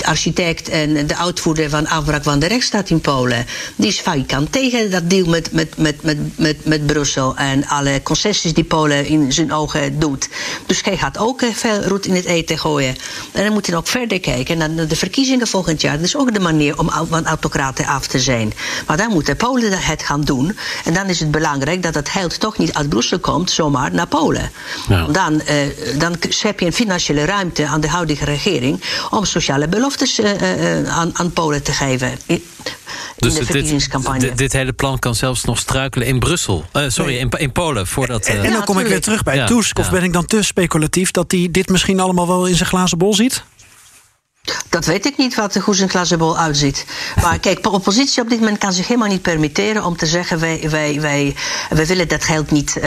architect en de uitvoerder van afbraak van de rechtsstaat in Polen. Die is vakant tegen dat deal met, met, met, met, met, met Brussel en alle concessies die Polen in zijn ogen doet. Dus hij gaat ook veel roet in het eten gooien. En dan moet hij ook verder kijken naar de verkiezingen volgend jaar. Dat is ook de manier om van autocraten af te zijn. Maar dan moeten Polen het gaan doen. En dan is het belangrijk dat het geld toch niet uit Brussel komt, zomaar naar Polen. Ja. Dan, uh, dan heb je een financiële ruimte aan de huidige regering om sociale beloftes uh, uh, aan, aan Polen te geven. Dus dit, dit, hele plan kan zelfs nog struikelen in Brussel. Uh, sorry, in, in Polen. Voordat, uh... En dan kom ik weer terug bij ja, Tusk. Of ben ik dan te speculatief dat hij dit misschien allemaal wel in zijn glazen bol ziet? Dat weet ik niet, wat de Goes en Glazenbol uitziet. Maar kijk, de oppositie op dit moment kan zich helemaal niet permitteren om te zeggen: wij, wij, wij, wij willen dat geld niet uh,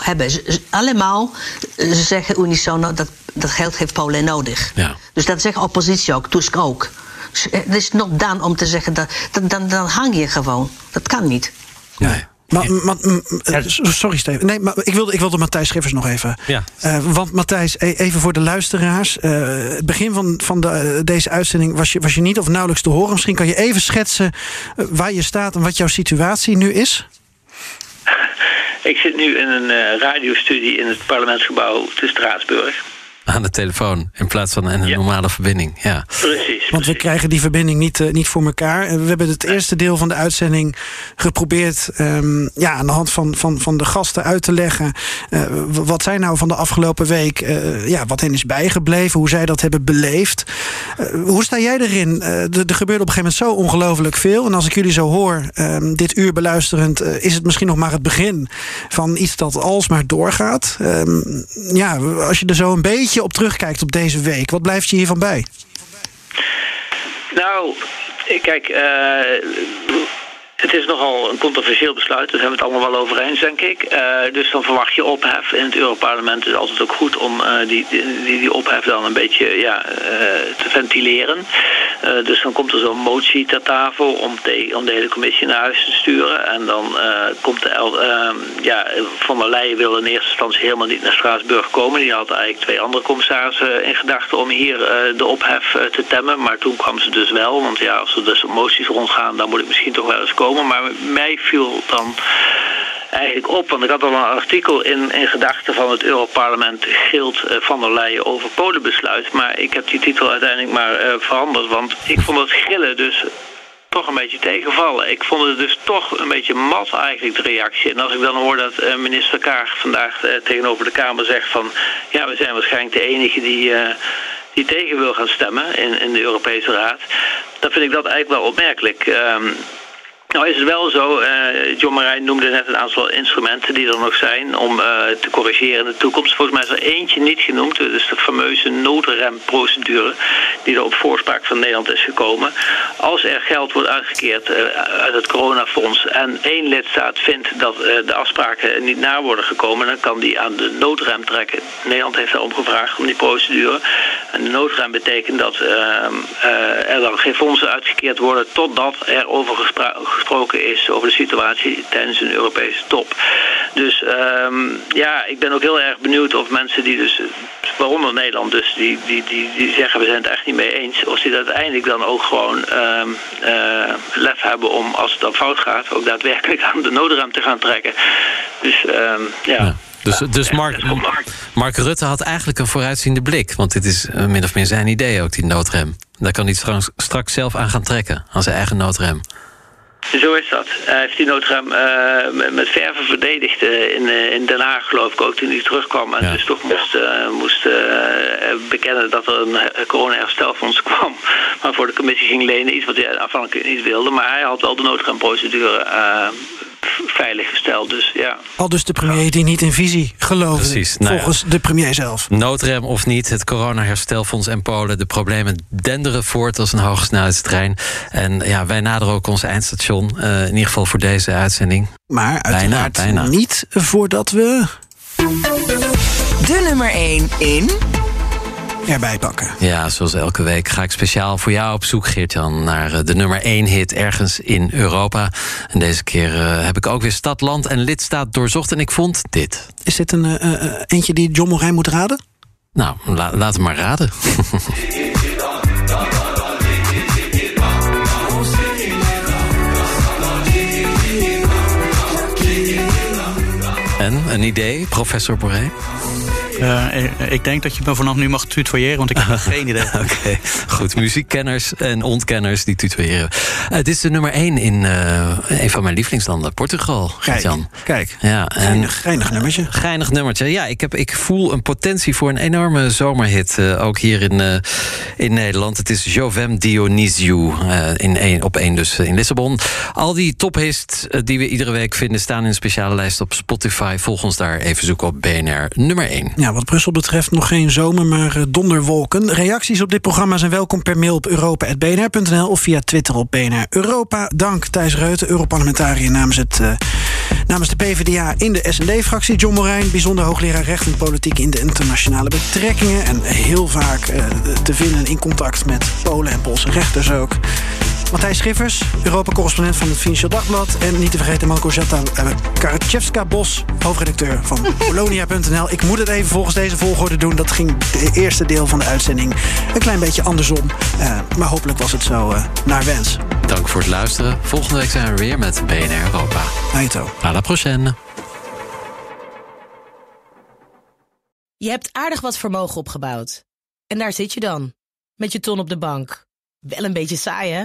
hebben. Allemaal ze zeggen unisono dat dat geld heeft Polen nodig. Ja. Dus dat zegt oppositie ook, Tusk ook. Dus het is nog dan om te zeggen dat, dan, dan hang je gewoon. Dat kan niet. Nee. Maar, maar, eh, sorry Steven. Nee, maar ik wilde, ik wilde Matthijs Schiffers nog even. Ja. Uh, want Matthijs, e- even voor de luisteraars. Uh, het begin van, van de, deze uitzending was je, was je niet of nauwelijks te horen. Misschien kan je even schetsen waar je staat en wat jouw situatie nu is? Ik zit nu in een radiostudie in het parlementsgebouw te Straatsburg aan de telefoon in plaats van een normale verbinding. Ja. Precies. Want we krijgen die verbinding niet, uh, niet voor elkaar. We hebben het eerste deel van de uitzending geprobeerd um, ja, aan de hand van, van, van de gasten uit te leggen. Uh, wat zij nou van de afgelopen week, uh, ja, wat hen is bijgebleven, hoe zij dat hebben beleefd. hoe sta jij erin? er gebeurt op een gegeven moment zo ongelooflijk veel. En als ik jullie zo hoor, um, dit uur beluisterend, is het misschien nog maar het begin van iets dat alsmaar doorgaat. Um, ja, als je er zo een beetje je op terugkijkt op deze week, wat blijft je hiervan bij? Nou, kijk, het is nogal een controversieel besluit, daar zijn we het allemaal wel over eens, denk ik. Uh, dus dan verwacht je ophef in het Europarlement. Het is altijd ook goed om uh, die, die, die ophef dan een beetje ja, uh, te ventileren. dus dan komt er zo'n motie ter tafel om, te, om de hele commissie naar huis te sturen. En dan komt de ehm, ja, Van der Leyen wil in eerste instantie helemaal niet naar Straatsburg komen. Die had eigenlijk twee andere commissarissen in gedachten om hier de ophef te temmen. Maar toen kwam ze dus wel, want ja, als er dus moties rondgaan, dan moet ik misschien toch wel eens komen. Maar mij viel dan eigenlijk op. Want ik had al een artikel in, in gedachten van het Europarlement gilt uh, van der Leyen over Polenbesluit. Maar ik heb die titel uiteindelijk maar uh, veranderd. Want ik vond het gillen dus toch een beetje tegenvallen. Ik vond het dus toch een beetje mat eigenlijk, de reactie. En als ik dan hoor dat uh, minister Kaag vandaag tegenover de Kamer zegt van... ja, we zijn waarschijnlijk de enige die, die tegen wil gaan stemmen in, in de Europese Raad... dan vind ik dat eigenlijk wel opmerkelijk. Um, nou is het wel zo, uh, John Marijn noemde net een aantal instrumenten die er nog zijn om uh, te corrigeren in de toekomst. Volgens mij is er eentje niet genoemd, dus de fameuze noodremprocedure die er op voorspraak van Nederland is gekomen. Als er geld wordt uitgekeerd uit het coronafonds en één lidstaat vindt dat de afspraken niet na worden gekomen, dan kan die aan de noodrem trekken. Nederland heeft daarom gevraagd om die procedure. En de noodrem betekent dat ehm, er dan geen fondsen uitgekeerd worden totdat er over gesproken gesproken is over de situatie tijdens een Europese top. Dus um, ja, ik ben ook heel erg benieuwd of mensen die dus, waaronder Nederland dus, die, die, die, die zeggen we zijn het echt niet mee eens, of die uiteindelijk dan ook gewoon um, uh, lef hebben om als het dan fout gaat, ook daadwerkelijk aan de noodrem te gaan trekken. Dus um, ja. ja. Dus, dus Mark, Mark Rutte had eigenlijk een vooruitziende blik. Want dit is min of meer zijn idee ook, die noodrem. Daar kan hij straks, straks zelf aan gaan trekken, aan zijn eigen noodrem. Zo is dat. Hij heeft die noodrem uh, met verven verdedigd uh, in, uh, in Den Haag, geloof ik ook, toen hij terugkwam. En ja. dus toch moest, moest bekennen dat er een corona-herstelfonds kwam. Maar voor de commissie ging lenen, iets wat hij afhankelijk niet wilde. Maar hij had wel de noodremprocedure veilig gesteld. Dus, ja. Al dus de premier die niet in visie geloofde, Precies, nou volgens ja. de premier zelf. Noodrem of niet, het corona-herstelfonds en Polen... de problemen denderen voort als een hogesnelheidstrein. En ja, wij naderen ook ons eindstation, uh, in ieder geval voor deze uitzending. Maar uiteraard bijna, bijna. niet voordat we... De nummer 1 in erbij pakken. Ja, zoals elke week ga ik speciaal voor jou op zoek, Geert-Jan... naar de nummer 1 hit ergens in Europa. En deze keer uh, heb ik ook weer stad, land en lidstaat doorzocht... en ik vond dit. Is dit een uh, eentje die John Morijn moet raden? Nou, la laat hem maar raden. en, een idee, professor Boré? Uh, ik denk dat je me vanaf nu mag tutoyeren, want ik heb geen idee. Oké, okay. goed. Muziekkenners en ontkenners die tutoyeren. Uh, dit is de nummer 1 in uh, een van mijn lievelingslanden, Portugal. Kijk, kijk. Ja, en geinig, geinig nummertje. Geinig nummertje. Ja, ik, heb, ik voel een potentie voor een enorme zomerhit. ook hier in, in Nederland. Het is Jovem Dionisiu in een, op één dus in Lissabon. Al die tophits die we iedere week vinden... staan in een speciale lijst op Spotify. Volg ons daar even zoeken op BNR nummer 1. Ja, wat Brussel betreft nog geen zomer, maar donderwolken. Reacties op dit programma zijn welkom per mail op europa.bnr.nl... of via Twitter op BNR Europa. Dank Thijs Reuten, Europarlementariër namens, het, uh, namens de PvdA in de SND-fractie. John Morijn, bijzonder hoogleraar recht en politiek... in de internationale betrekkingen. En heel vaak uh, te vinden in contact met Polen en Poolse rechters ook. Matthijs Schiffers, Europa-correspondent van het Financieel Dagblad. En niet te vergeten Malgorzata uh, Karachevska-Bos, hoofdredacteur van Polonia.nl. Ik moet het even volgens deze volgorde doen. Dat ging de eerste deel van de uitzending een klein beetje andersom. Uh, maar hopelijk was het zo uh, naar wens. Dank voor het luisteren. Volgende week zijn we weer met BNR Europa. Aito. À la prochaine. Je hebt aardig wat vermogen opgebouwd. En daar zit je dan, met je ton op de bank. Wel een beetje saai, hè?